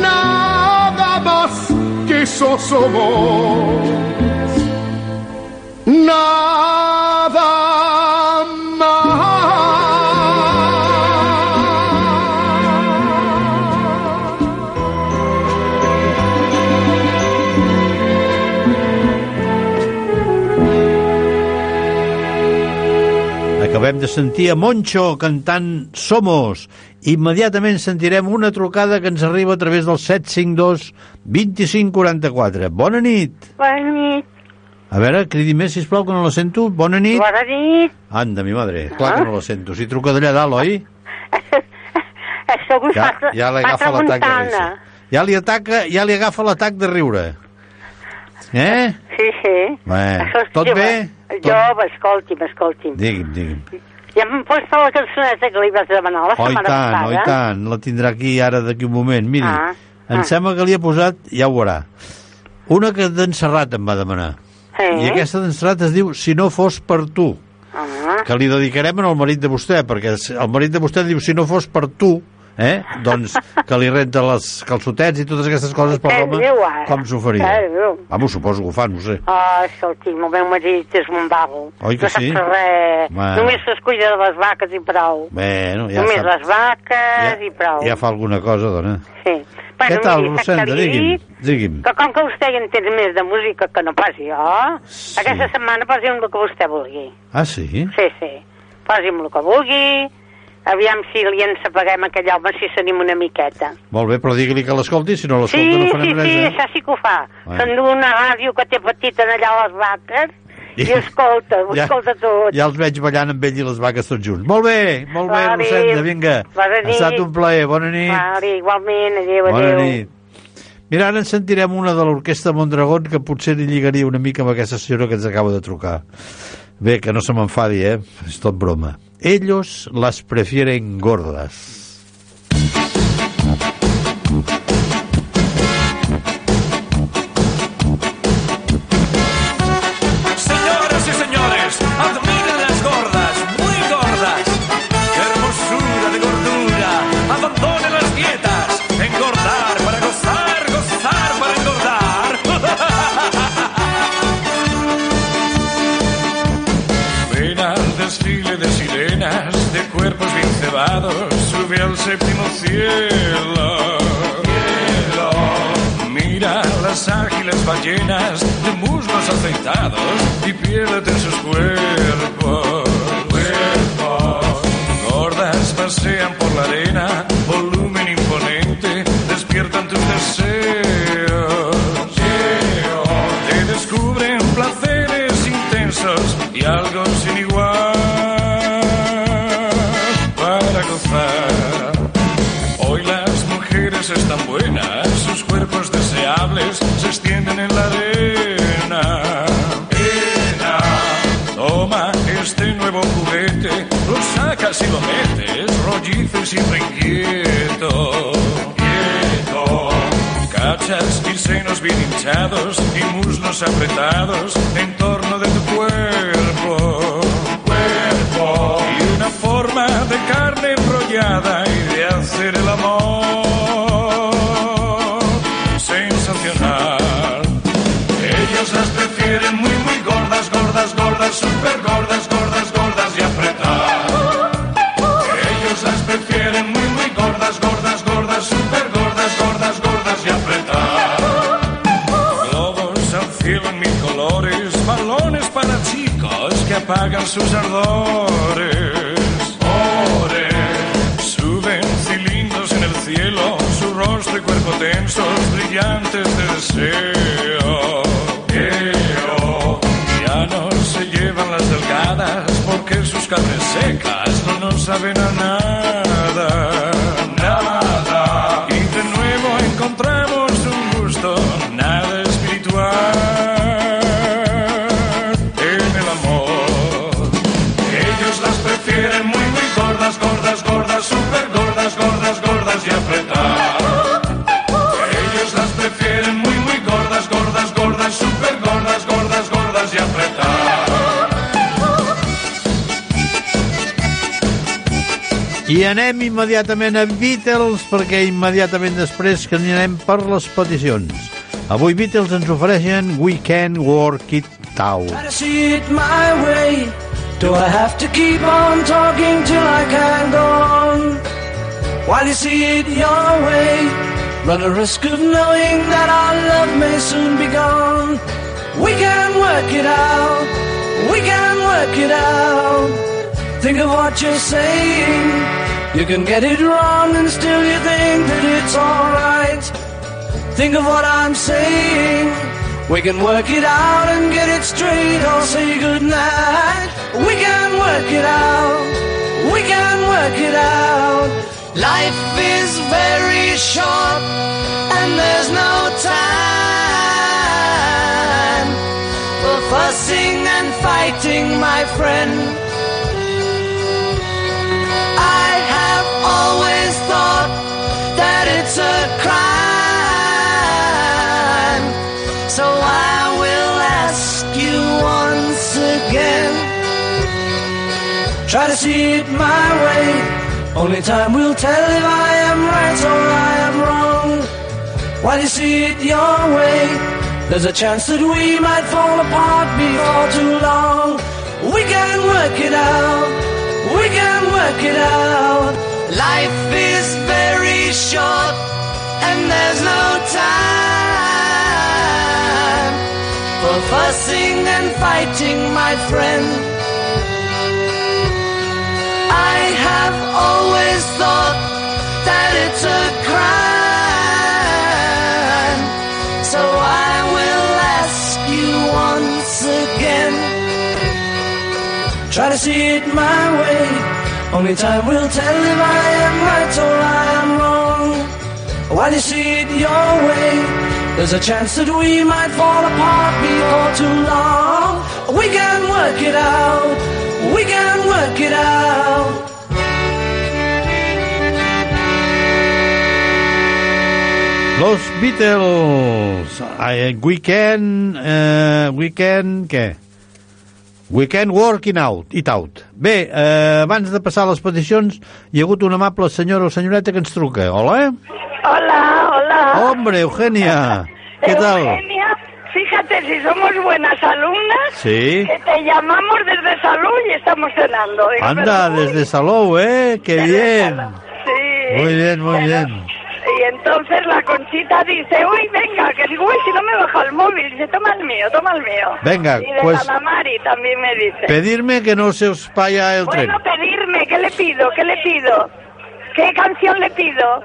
Nada más que somos. Nada Acabem de sentir a Moncho cantant Somos. Immediatament sentirem una trucada que ens arriba a través del 752 2544. Bona nit. Bona nit. A veure, cridi més, sisplau, que no la sento. Bona nit. Bona nit. Anda, mi madre. Clar que no la sento. Si truca d'allà dalt, oi? Un Ja, ja li agafa l'atac de risa. Ja li, ataca, ja li agafa l'atac de riure. Eh? Sí, sí. Bé, Escolti, tot bé? Jo, escolti'm, escolti'm. Digui'm, digui'm. Ja m'han posat la cançoneta que li vas demanar la Oh, setmana tant, passada. oh, i tant. La tindrà aquí ara d'aquí un moment. Miri, Ah, em ah. sembla que li ha posat, ja ho veurà, una que d'en Serrat em va demanar. Sí. I aquesta d'en Serrat es diu Si no fos per tu, Ah, que li dedicarem al marit de vostè, perquè el marit de vostè diu Si no fos per tu, eh? doncs que li renta les calçotets i totes aquestes coses per l'home, ara? com s'ho faria? Vamos, suposo que ho fan, no sé. oh, escolti'm, el meu marit és un vago. Oi que no sí? res. Bueno. Només es cuida de les vaques i prou. Bueno, ja, Només sap, les vaques i prou. ja fa alguna cosa, dona. Sí. Què tal, Rosenda? Digui'm, digui'm. Que com que vostè hi entén més de música que no pas jo, aquesta setmana posi'm el que vostè vulgui. Ah, sí? Sí, sí. Posi'm el que vulgui, aviam si li ensapaguem aquell home si s'anima una miqueta. Molt bé, però digui-li que l'escolti, si no Sí, l'escolta no sí, farem sí, res, eh? això sí que ho fa. Bueno. S'endú una ràdio que té petita allà a les vaques i escolta, ho escolta tot. Ja els veig ballant amb ell i les vaques tots junts. Molt bé, molt bé, Vale. Rosenda, vinga. Bona Ha estat nit. un plaer, bona nit. Vale, igualment, adéu, Bona adéu. nit. Mira, ara en sentirem una de l'orquestra Mondragón que potser li lligaria una mica amb aquesta senyora que ens acaba de trucar. Bé, que no se m'enfadi, eh? És tot broma. Ellos las prefieren gordas. Séptimo cielo. Cielo. Mira las ágiles ballenas de muslos aceitados y piérdete en sus cuerpos. Cuerpos. Gordas pasean por la arena, volumen imponente, despiertan tus deseos. Te descubren placeres intensos y algo se extienden en la arena. Arena. Toma este nuevo juguete, lo sacas y lo metes, rollizo y siempre inquieto. Quieto. Cachas y senos bien hinchados y muslos apretados en torno de tu cuerpo. Cuerpo. Y una forma de carne enrollada y de hacer el amor que apagan sus ardores. Ores, suben cilindros en el cielo, su rostro y cuerpo tensos, brillantes de deseo. Eo, Ya no se llevan las delgadas porque sus carnes secas no nos saben a nada. Anem immediatament a Beatles, perquè immediatament després que anirem per les peticions. Avui Beatles ens ofereixen We Can Work It Out. Try to see it my way. Do I have to keep on talking till I can go on? While you see it your way, run a risk of knowing that our love may soon be gone. We can work it out. We can work it out. Think of what you're saying. You can get it wrong and still you think that it's alright. Think of what I'm saying. We can work it out and get it straight or say goodnight. We can work it out. We can work it out. Life is very short and there's no time for fussing and fighting, my friend. It's a crime. So I will ask you once again. Try to see it my way. Only time will tell if I am right or I am wrong. While you see it your way, there's a chance that we might fall apart before too long. We can work it out. We can work it out. Life is very short and there's no time for fussing and fighting, my friend. I have always thought that it's a crime. So I will ask you once again. Try to see it my way. Only time will tell if I am right or I am wrong. While you see it your way, there's a chance that we might fall apart before too long. We can work it out. We can work it out. Los Beatles. I, weekend... Uh, weekend... què? Weekend working out, it out. Bé, eh, abans de passar a les peticions, hi ha hagut una amable senyora o senyoreta que ens truca. Hola? Hola, hola. Hombre, Eugenia. ¿Qué tal? Eugenia, fíjate si somos buenas alumnas. Sí. Que te llamamos desde salud y estamos cenando. Anda, pero- desde Salou, ¿eh? ¡Qué bien! Sí. Muy bien, muy bien. Y entonces la conchita dice, uy, venga, que digo, uy, si no me baja el móvil. Dice, toma el mío, toma el mío. Venga, y de pues- la Mari también me dice. Pedirme que no se os vaya el tren. Bueno, pedirme, ¿qué le pido? ¿Qué le pido? ¿Qué canción le pido?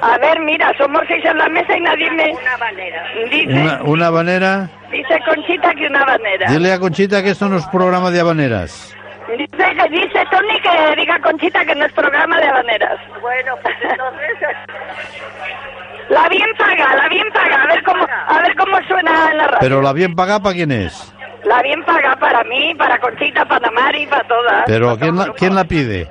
A ver, mira, somos seis en la mesa y nadie me... Una banera. Dice, Una, una habanera. dice Conchita que una banera. Dile a Conchita que esto no es programa de habaneras. Dice, que dice Tony que diga Conchita que no es programa de habaneras. Bueno, pues entonces... La bien paga, la bien paga. A ver cómo, a ver cómo suena en la radio. Pero la bien pagada, ¿para quién es? La bien paga para mí, para Conchita, para Mari, para todas. Pero ¿quién la, quién la pide?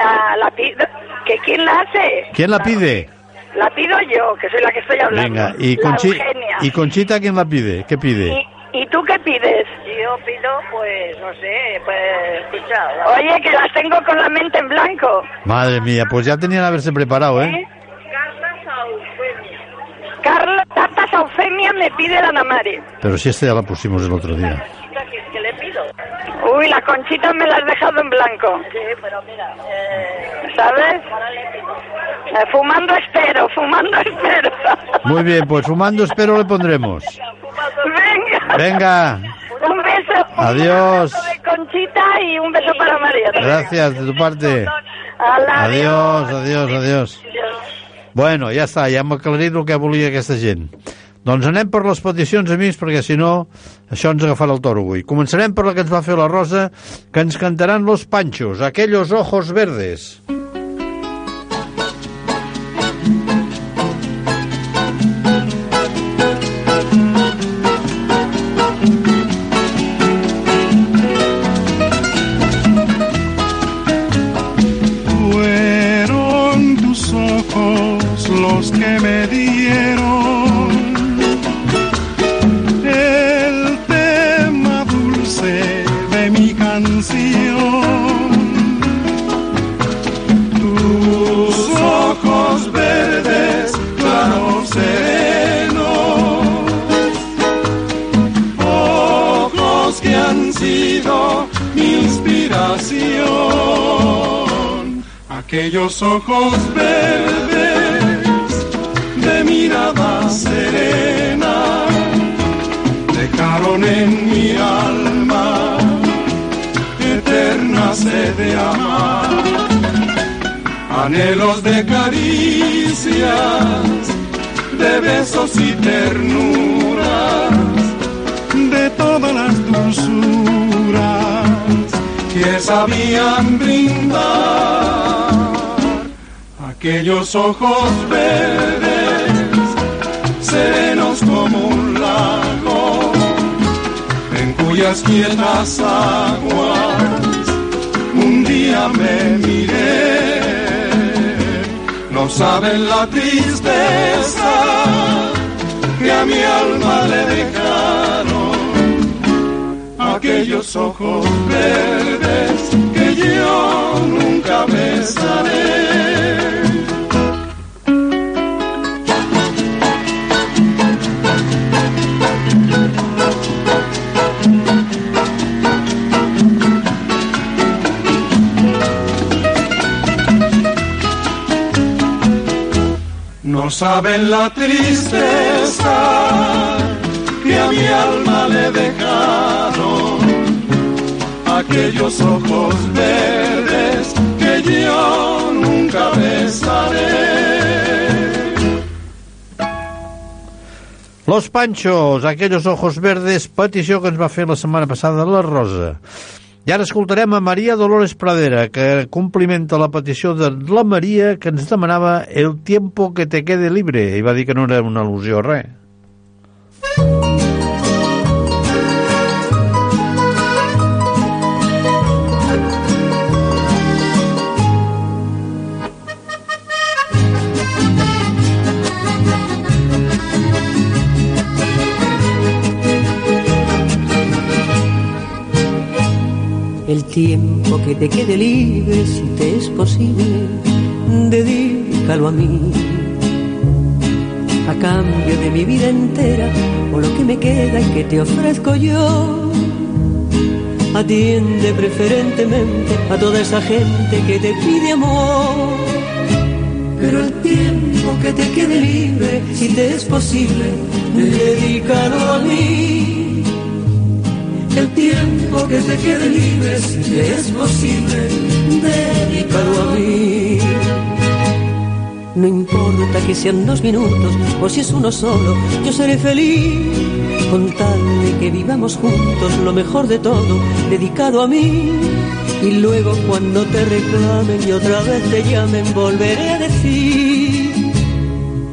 Ah, la pido. ¿Que quién la hace? ¿Quién la pide? La pido yo, que soy la que estoy hablando. Venga, y, Conchi- y Conchita, ¿quién la pide? ¿Qué pide? ¿Y, y tú qué pides? Yo pido, pues, no sé, pues, escucha. Oye, que las tengo con la mente en blanco. Madre mía, pues ya tenían que haberse preparado, ¿eh? Carla Tata Saufemia me pide la Namari. Pero si esta ya la pusimos el otro día. ¿Qué le pido? Uy, la conchita me la has dejado en blanco. Sí, pero mira, eh, ¿Sabes? Eh, fumando espero, fumando espero. Muy bien, pues fumando espero le pondremos. Venga. Venga, Un beso. Adiós. Un beso de Conchita y un beso para María. gracias de tu parte. Adiós, adiós, adiós. Bueno, ja està, ja hem aclarit el que volia aquesta gent. Doncs anem per les peticions, amics, perquè si no, això ens agafarà el toro avui. Començarem per la que ens va fer la Rosa, que ens cantaran Los Panchos, aquellos ojos verdes. Fueron Tus ojos verdes, claros serenos, ojos que han sido mi inspiración. Aquellos ojos verdes de mirada serena dejaron en mi alma de amar, anhelos de caricias, de besos y ternuras, de todas las dulzuras que sabían brindar. Aquellos ojos verdes, serenos como un lago, en cuyas quietas aguas me miré. No saben la tristeza que a mi alma le dejaron aquellos ojos verdes que yo nunca besaré. Saben la tristeza que a mi alma le dejaron aquellos ojos verdes que yo nunca besaré. Los Panchos, aquellos ojos verdes, petició que ens va fer la setmana passada la Rosa. I ara escoltarem a Maria Dolores Pradera, que complimenta la petició de la Maria, que ens demanava el tiempo que te quede libre, i va dir que no era una al·lusió a res. El tiempo que te quede libre, si te es posible, dedícalo a mí. A cambio de mi vida entera, o lo que me queda y que te ofrezco yo. Atiende preferentemente a toda esa gente que te pide amor. Pero el tiempo que te quede libre, si te es posible, dedícalo a mí. El tiempo que te quede libre, si es posible, dedícalo a mí. No importa que sean dos minutos o si es uno solo, yo seré feliz con que vivamos juntos lo mejor de todo, dedicado a mí. Y luego cuando te reclamen y otra vez te llamen, volveré a decir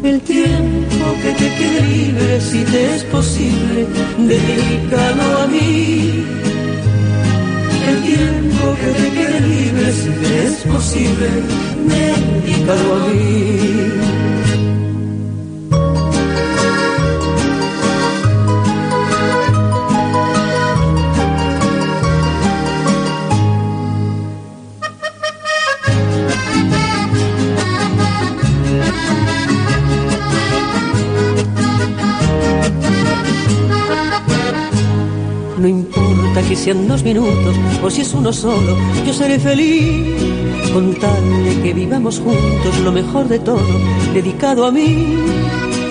el tiempo que te quede libre, si te es posible, dedícalo a mí. El tiempo que te quede libre, si te es posible, dedícalo a mí. Que sean dos minutos o si es uno solo, yo seré feliz con tal de que vivamos juntos lo mejor de todo, dedicado a mí.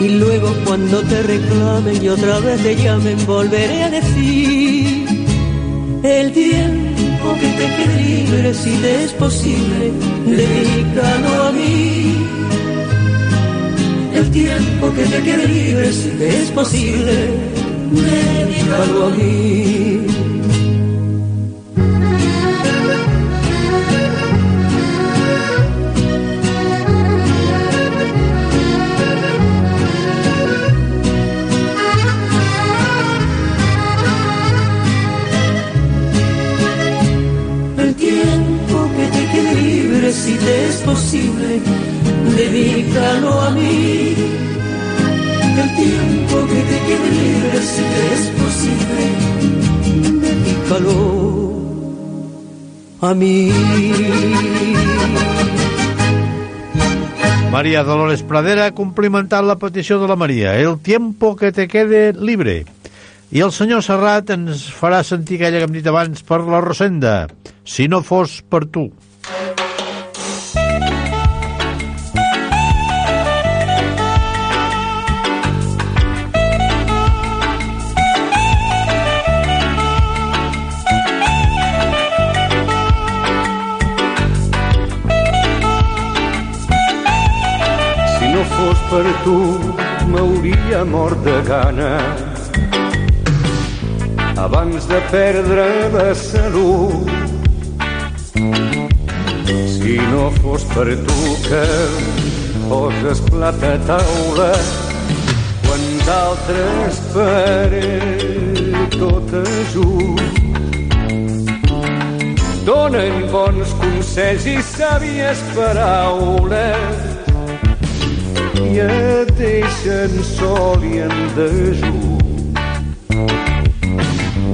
Y luego cuando te reclamen y otra vez te llamen, volveré a decir el tiempo que te quede libre, si te es posible, dedícalo a mí. El tiempo que te quede libre, si te es posible, dedícalo a mí. Te es posible, dedícalo a mí. El tiempo que te quede libre, si es posible, dedícalo a mí. Maria Dolores Pradera ha complimentat la petició de la Maria. El tiempo que te quede libre. I el senyor Serrat ens farà sentir aquella que hem dit abans per la Rosenda. Si no fos per tu. Fos per tu m'hauria mort de gana abans de perdre la salut. Si no fos per tu que poses plat a taula quan d'altres per tot ajut. Donen bons consells i sàvies paraules i et deixen sol i en dejú.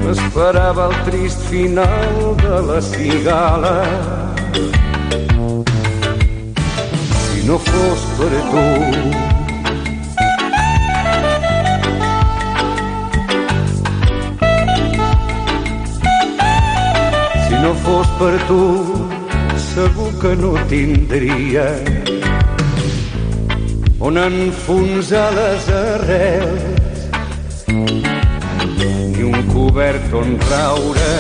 Esperava el trist final de la cigala si no fos per tu. Si no fos per tu, segur que no tindria on enfonsar les arrels ni un cobert on raure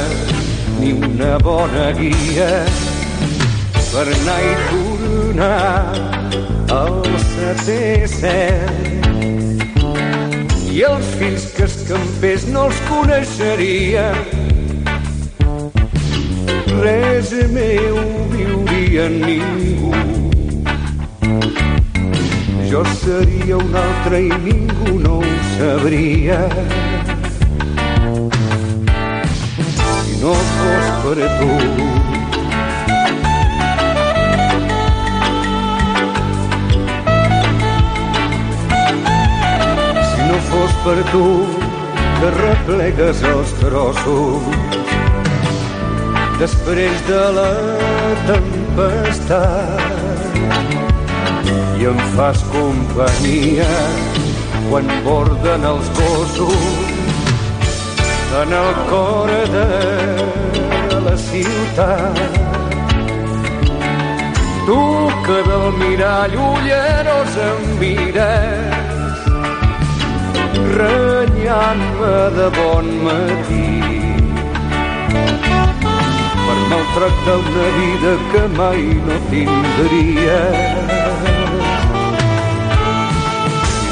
ni una bona guia per anar i tornar al setè cel. I els fills que escampés no els coneixeria res meu viuria ningú jo seria un altre i ningú no ho sabria si no fos per tu. Si no fos per tu que replegues els trossos després de la tempestat i em fas companyia quan borden els gossos en el cor de la ciutat. Tu que del mirall ulleros em mires renyant-me de bon matí per maltractar una vida que mai no tindria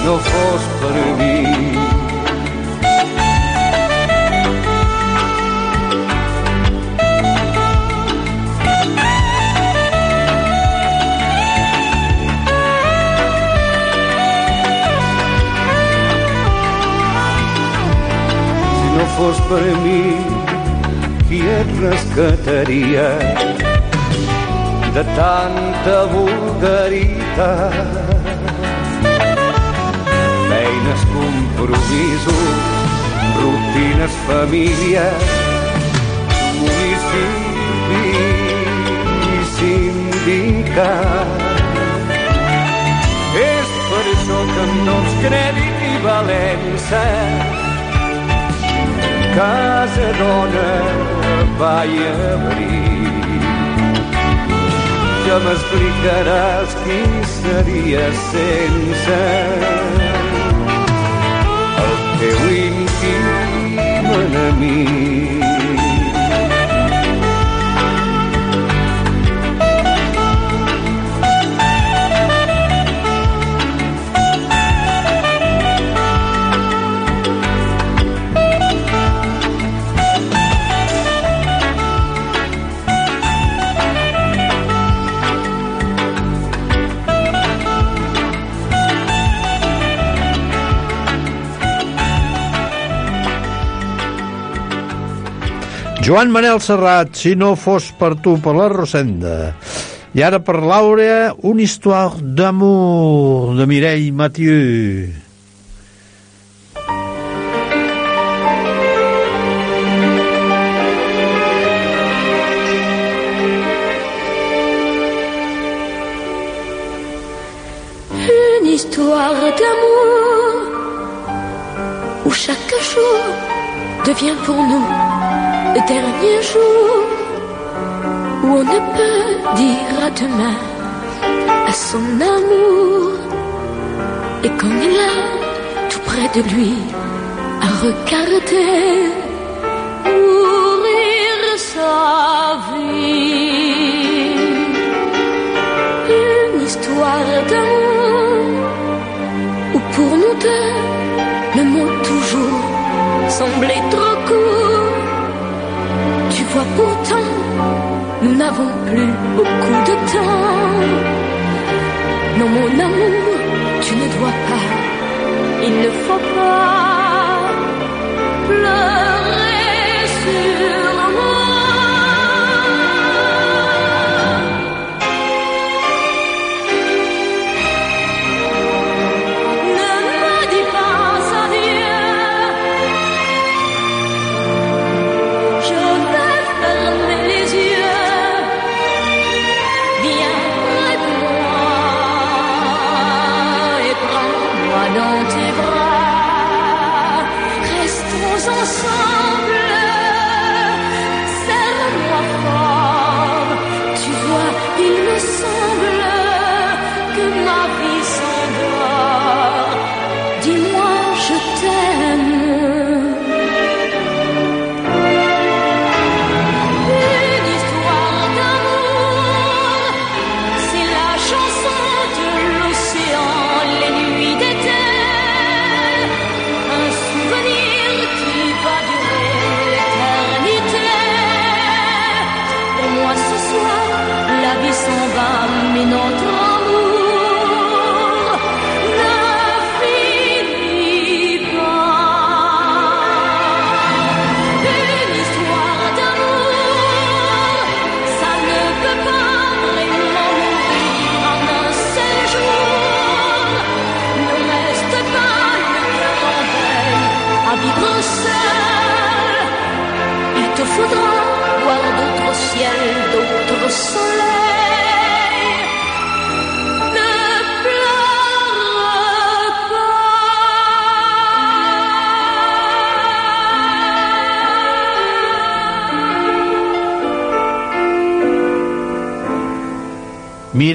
no fos per mi. Fos per mi, qui et rescataria de tanta vulgaritat? Feines, compromisos, rutines, famílies, municipi i sindicat. És per això que em dones crèdit i valença casa dona vai abrir. Ja m'explicaràs qui seria sense Eu intim-me na minha Joan Manel Serrat, si no fos per tu, per la Rosenda. I ara per Laura, una histoire d'amour de Mireille Mathieu. Une histoire d'amour où chaque jour devient pour nous le dernier jour où on ne peut dire à demain à son amour et qu'on est là tout près de lui à regarder mourir sa vie. Une histoire d'amour raconter le mot toujours semblait trop. Pourtant, nous n'avons plus beaucoup de temps. Non, mon amour, tu ne dois pas, il ne faut pas pleurer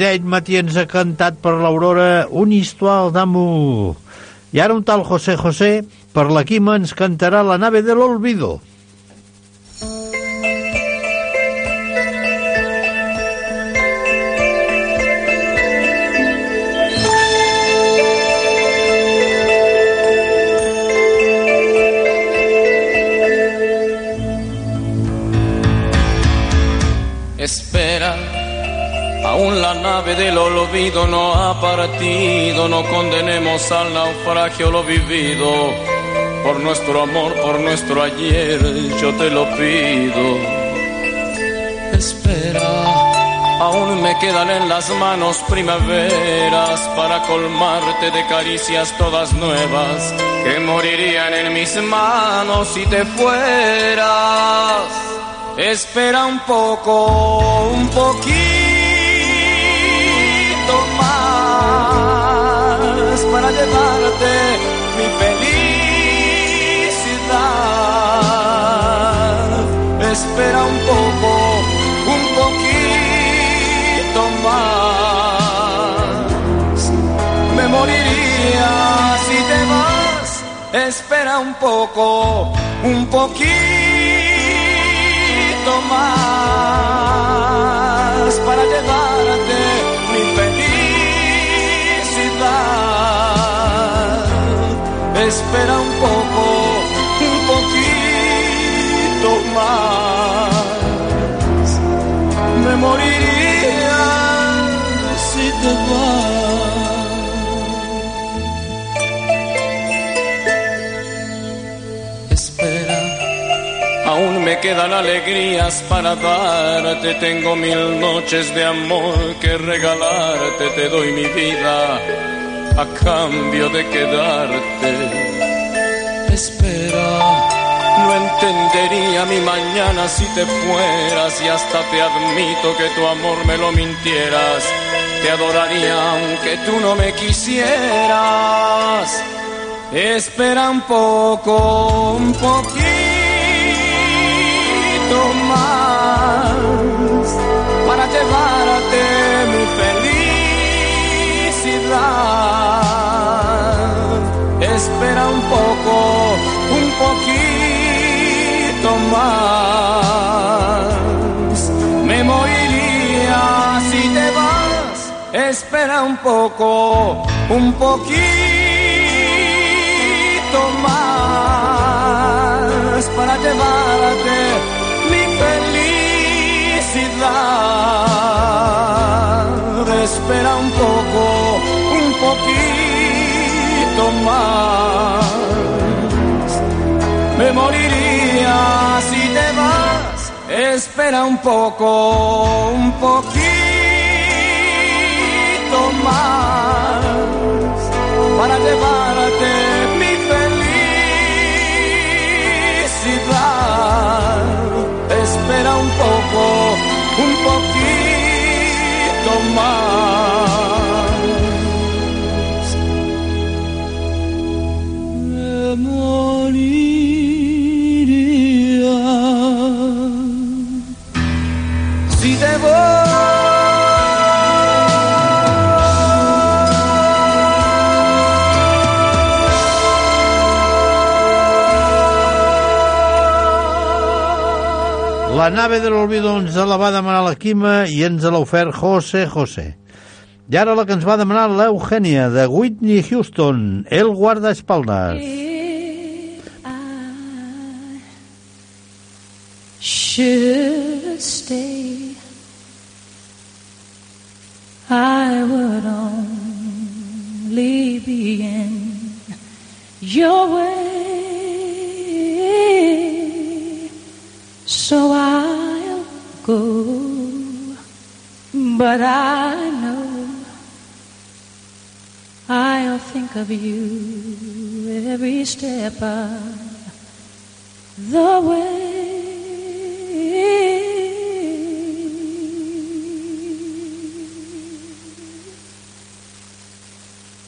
Mireille Matí ens ha cantat per l'Aurora un histoire d'amour. I ara un tal José José per la Quima ens cantarà la nave de l'olvido. Nave del olvido no ha partido, no condenemos al naufragio lo vivido. Por nuestro amor, por nuestro ayer, yo te lo pido. Espera, aún me quedan en las manos primaveras para colmarte de caricias todas nuevas que morirían en mis manos si te fueras. Espera un poco, un poquito llevarte mi felicidad. Espera un poco, un poquito más. Me moriría si te vas. Espera un poco, un poquito más Espera un poco, un poquito más. Me moriría si te vas. Espera. Aún me quedan alegrías para darte, tengo mil noches de amor que regalarte, te doy mi vida a cambio de quedarte. Espera, no entendería mi mañana si te fueras y hasta te admito que tu amor me lo mintieras. Te adoraría aunque tú no me quisieras. Espera un poco, un poquito más para llevarte mi felicidad espera un poco, un poquito más. Me moriría si te vas, espera un poco, un poquito más para llevarte mi felicidad. Espera un poco, un poquito más. Me moriría si te vas. Espera un poco, un poquito más para llevarte mi felicidad. Espera un poco, un poquito más. Nave de l'Olvido ens la va demanar la Quima i ens l'ha ofert José José. I ara la que ens va demanar l'Eugènia, de Whitney Houston, El guardaespaldes. should stay, I would only be in your way. So I'll go, but I know I'll think of you every step of the way.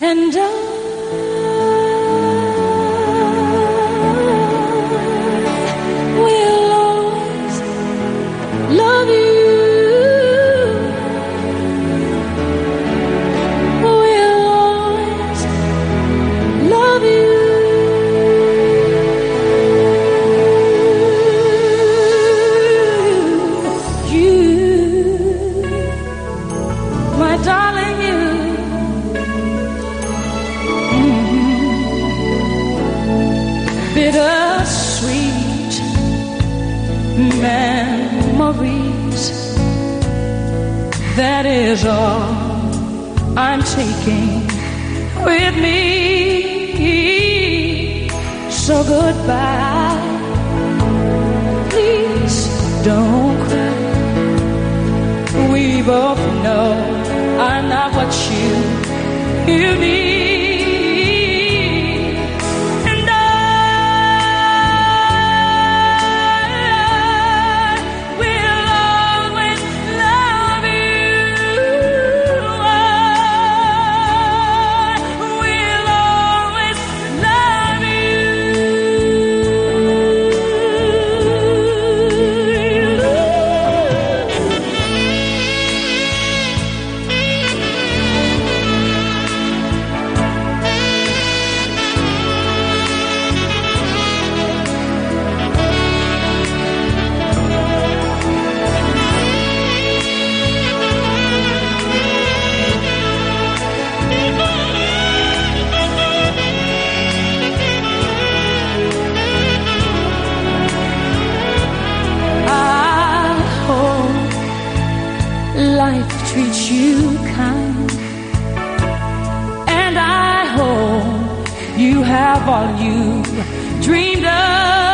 And I That is all I'm taking with me. So goodbye. Please don't cry. We both know I'm not what you you need. Life treats you kind, and I hope you have all you dreamed of,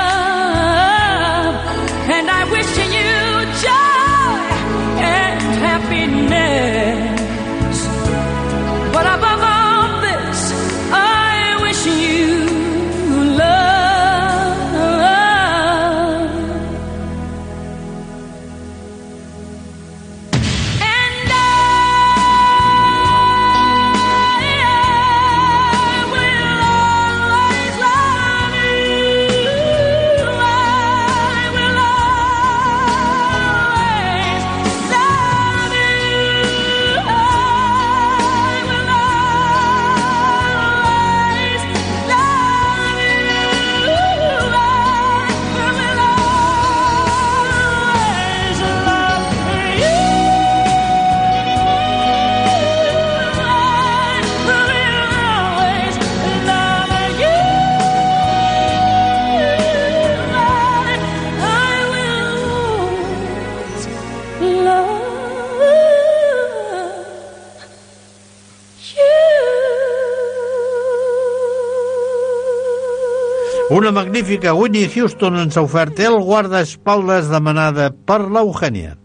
Una magnífica Whitney Houston ens ha ofert el guardaespaldes demanada per l'Eugènia.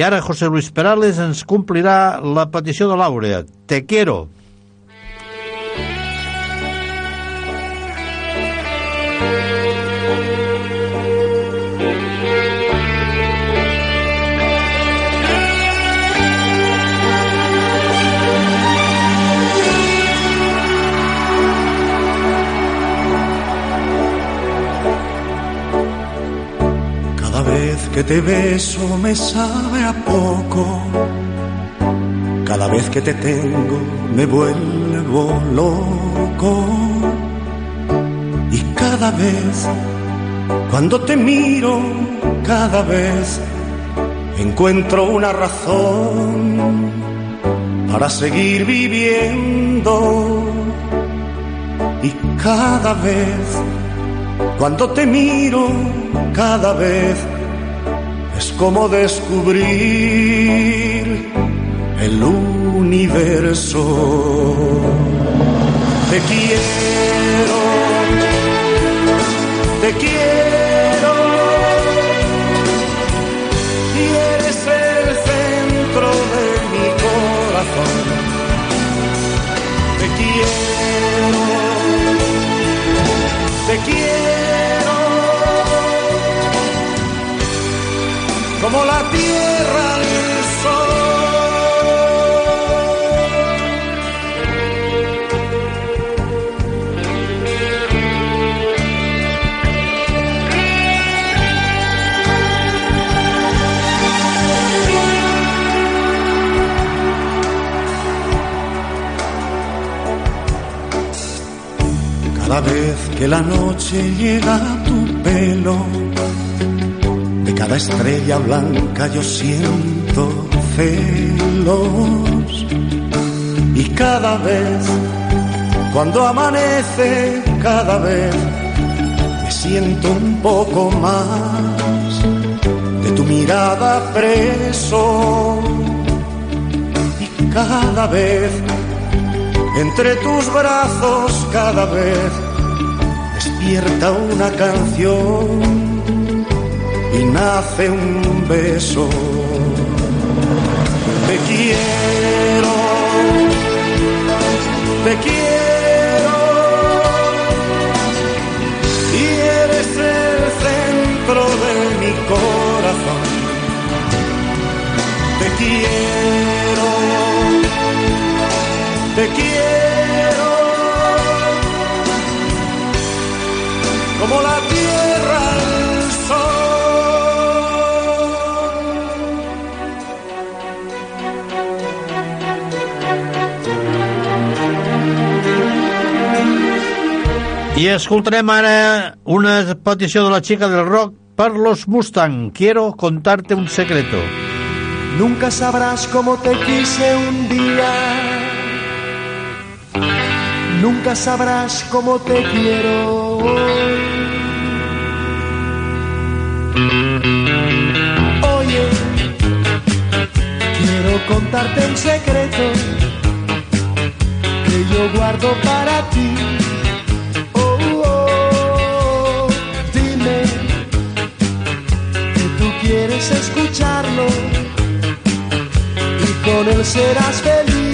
I ara José Luis Perales ens complirà la petició de l'Àurea. Te quiero. Que te beso me sabe a poco. Cada vez que te tengo me vuelvo loco. Y cada vez, cuando te miro, cada vez encuentro una razón para seguir viviendo. Y cada vez, cuando te miro, cada vez es como descubrir el universo. Te quiero, te quiero, Cada vez que la noche llega a tu pelo, de cada estrella blanca yo siento celos. Y cada vez, cuando amanece, cada vez me siento un poco más de tu mirada preso. Y cada vez, entre tus brazos, cada vez despierta una canción y nace un beso. Te quiero, te quiero, y eres el centro de mi corazón. Te quiero, te quiero, como la tierra al sol. I escoltarem ara una petició de la xica del rock per los Mustang. Quiero contarte un secreto. Nunca sabrás cómo te quise un día. Nunca sabrás cómo te quiero. Oye, quiero contarte un secreto que yo guardo para ti. Oh, oh, dime que tú quieres escucharlo y con él serás feliz.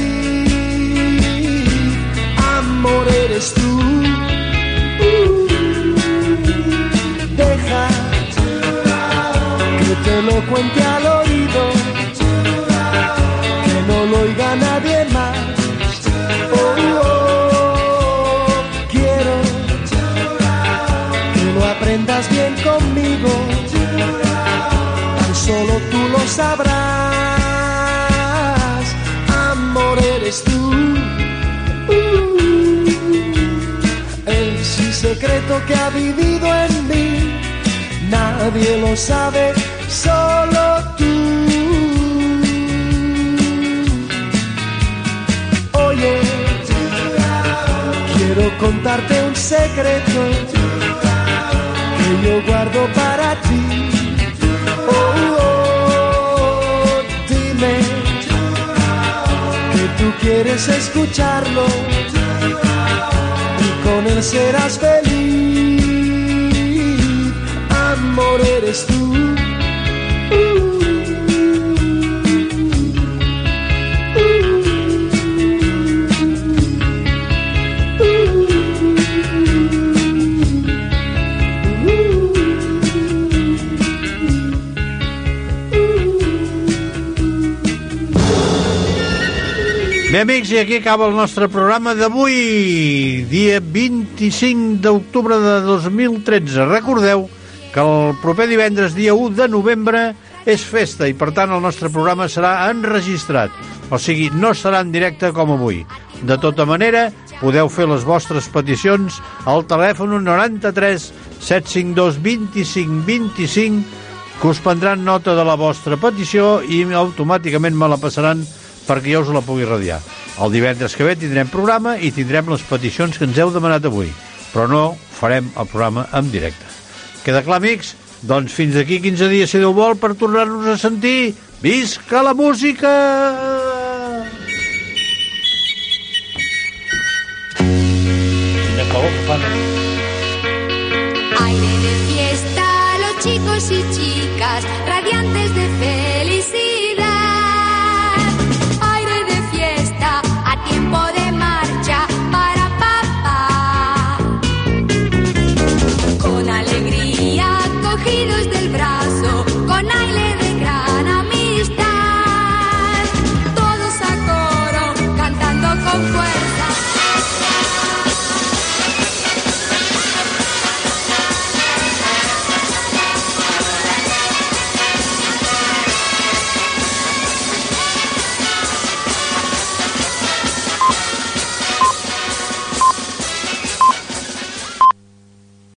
Amor eres tú. Uh, deja que te lo cuente al oído, que no lo oiga nadie más. Oh, oh, quiero que lo aprendas bien conmigo, tan solo tú lo sabrás. Secreto que ha vivido en mí, nadie lo sabe, solo tú. Oye, quiero contarte un secreto que yo guardo para ti. Oh, oh, dime que tú quieres escucharlo serás feliz. Bé, amics, i aquí acaba el nostre programa d'avui, dia 25 d'octubre de 2013. Recordeu que el proper divendres, dia 1 de novembre, és festa i, per tant, el nostre programa serà enregistrat. O sigui, no serà en directe com avui. De tota manera, podeu fer les vostres peticions al telèfon 93 752 25 25 que us prendran nota de la vostra petició i automàticament me la passaran perquè jo us la pugui radiar. El divendres que ve tindrem programa i tindrem les peticions que ens heu demanat avui, però no farem el programa en directe. Queda clar, amics? Doncs fins d'aquí 15 dies, si Déu vol, per tornar-nos a sentir. Visca la música! Aire de fiesta, los chicos y chicas, radiantes de fe.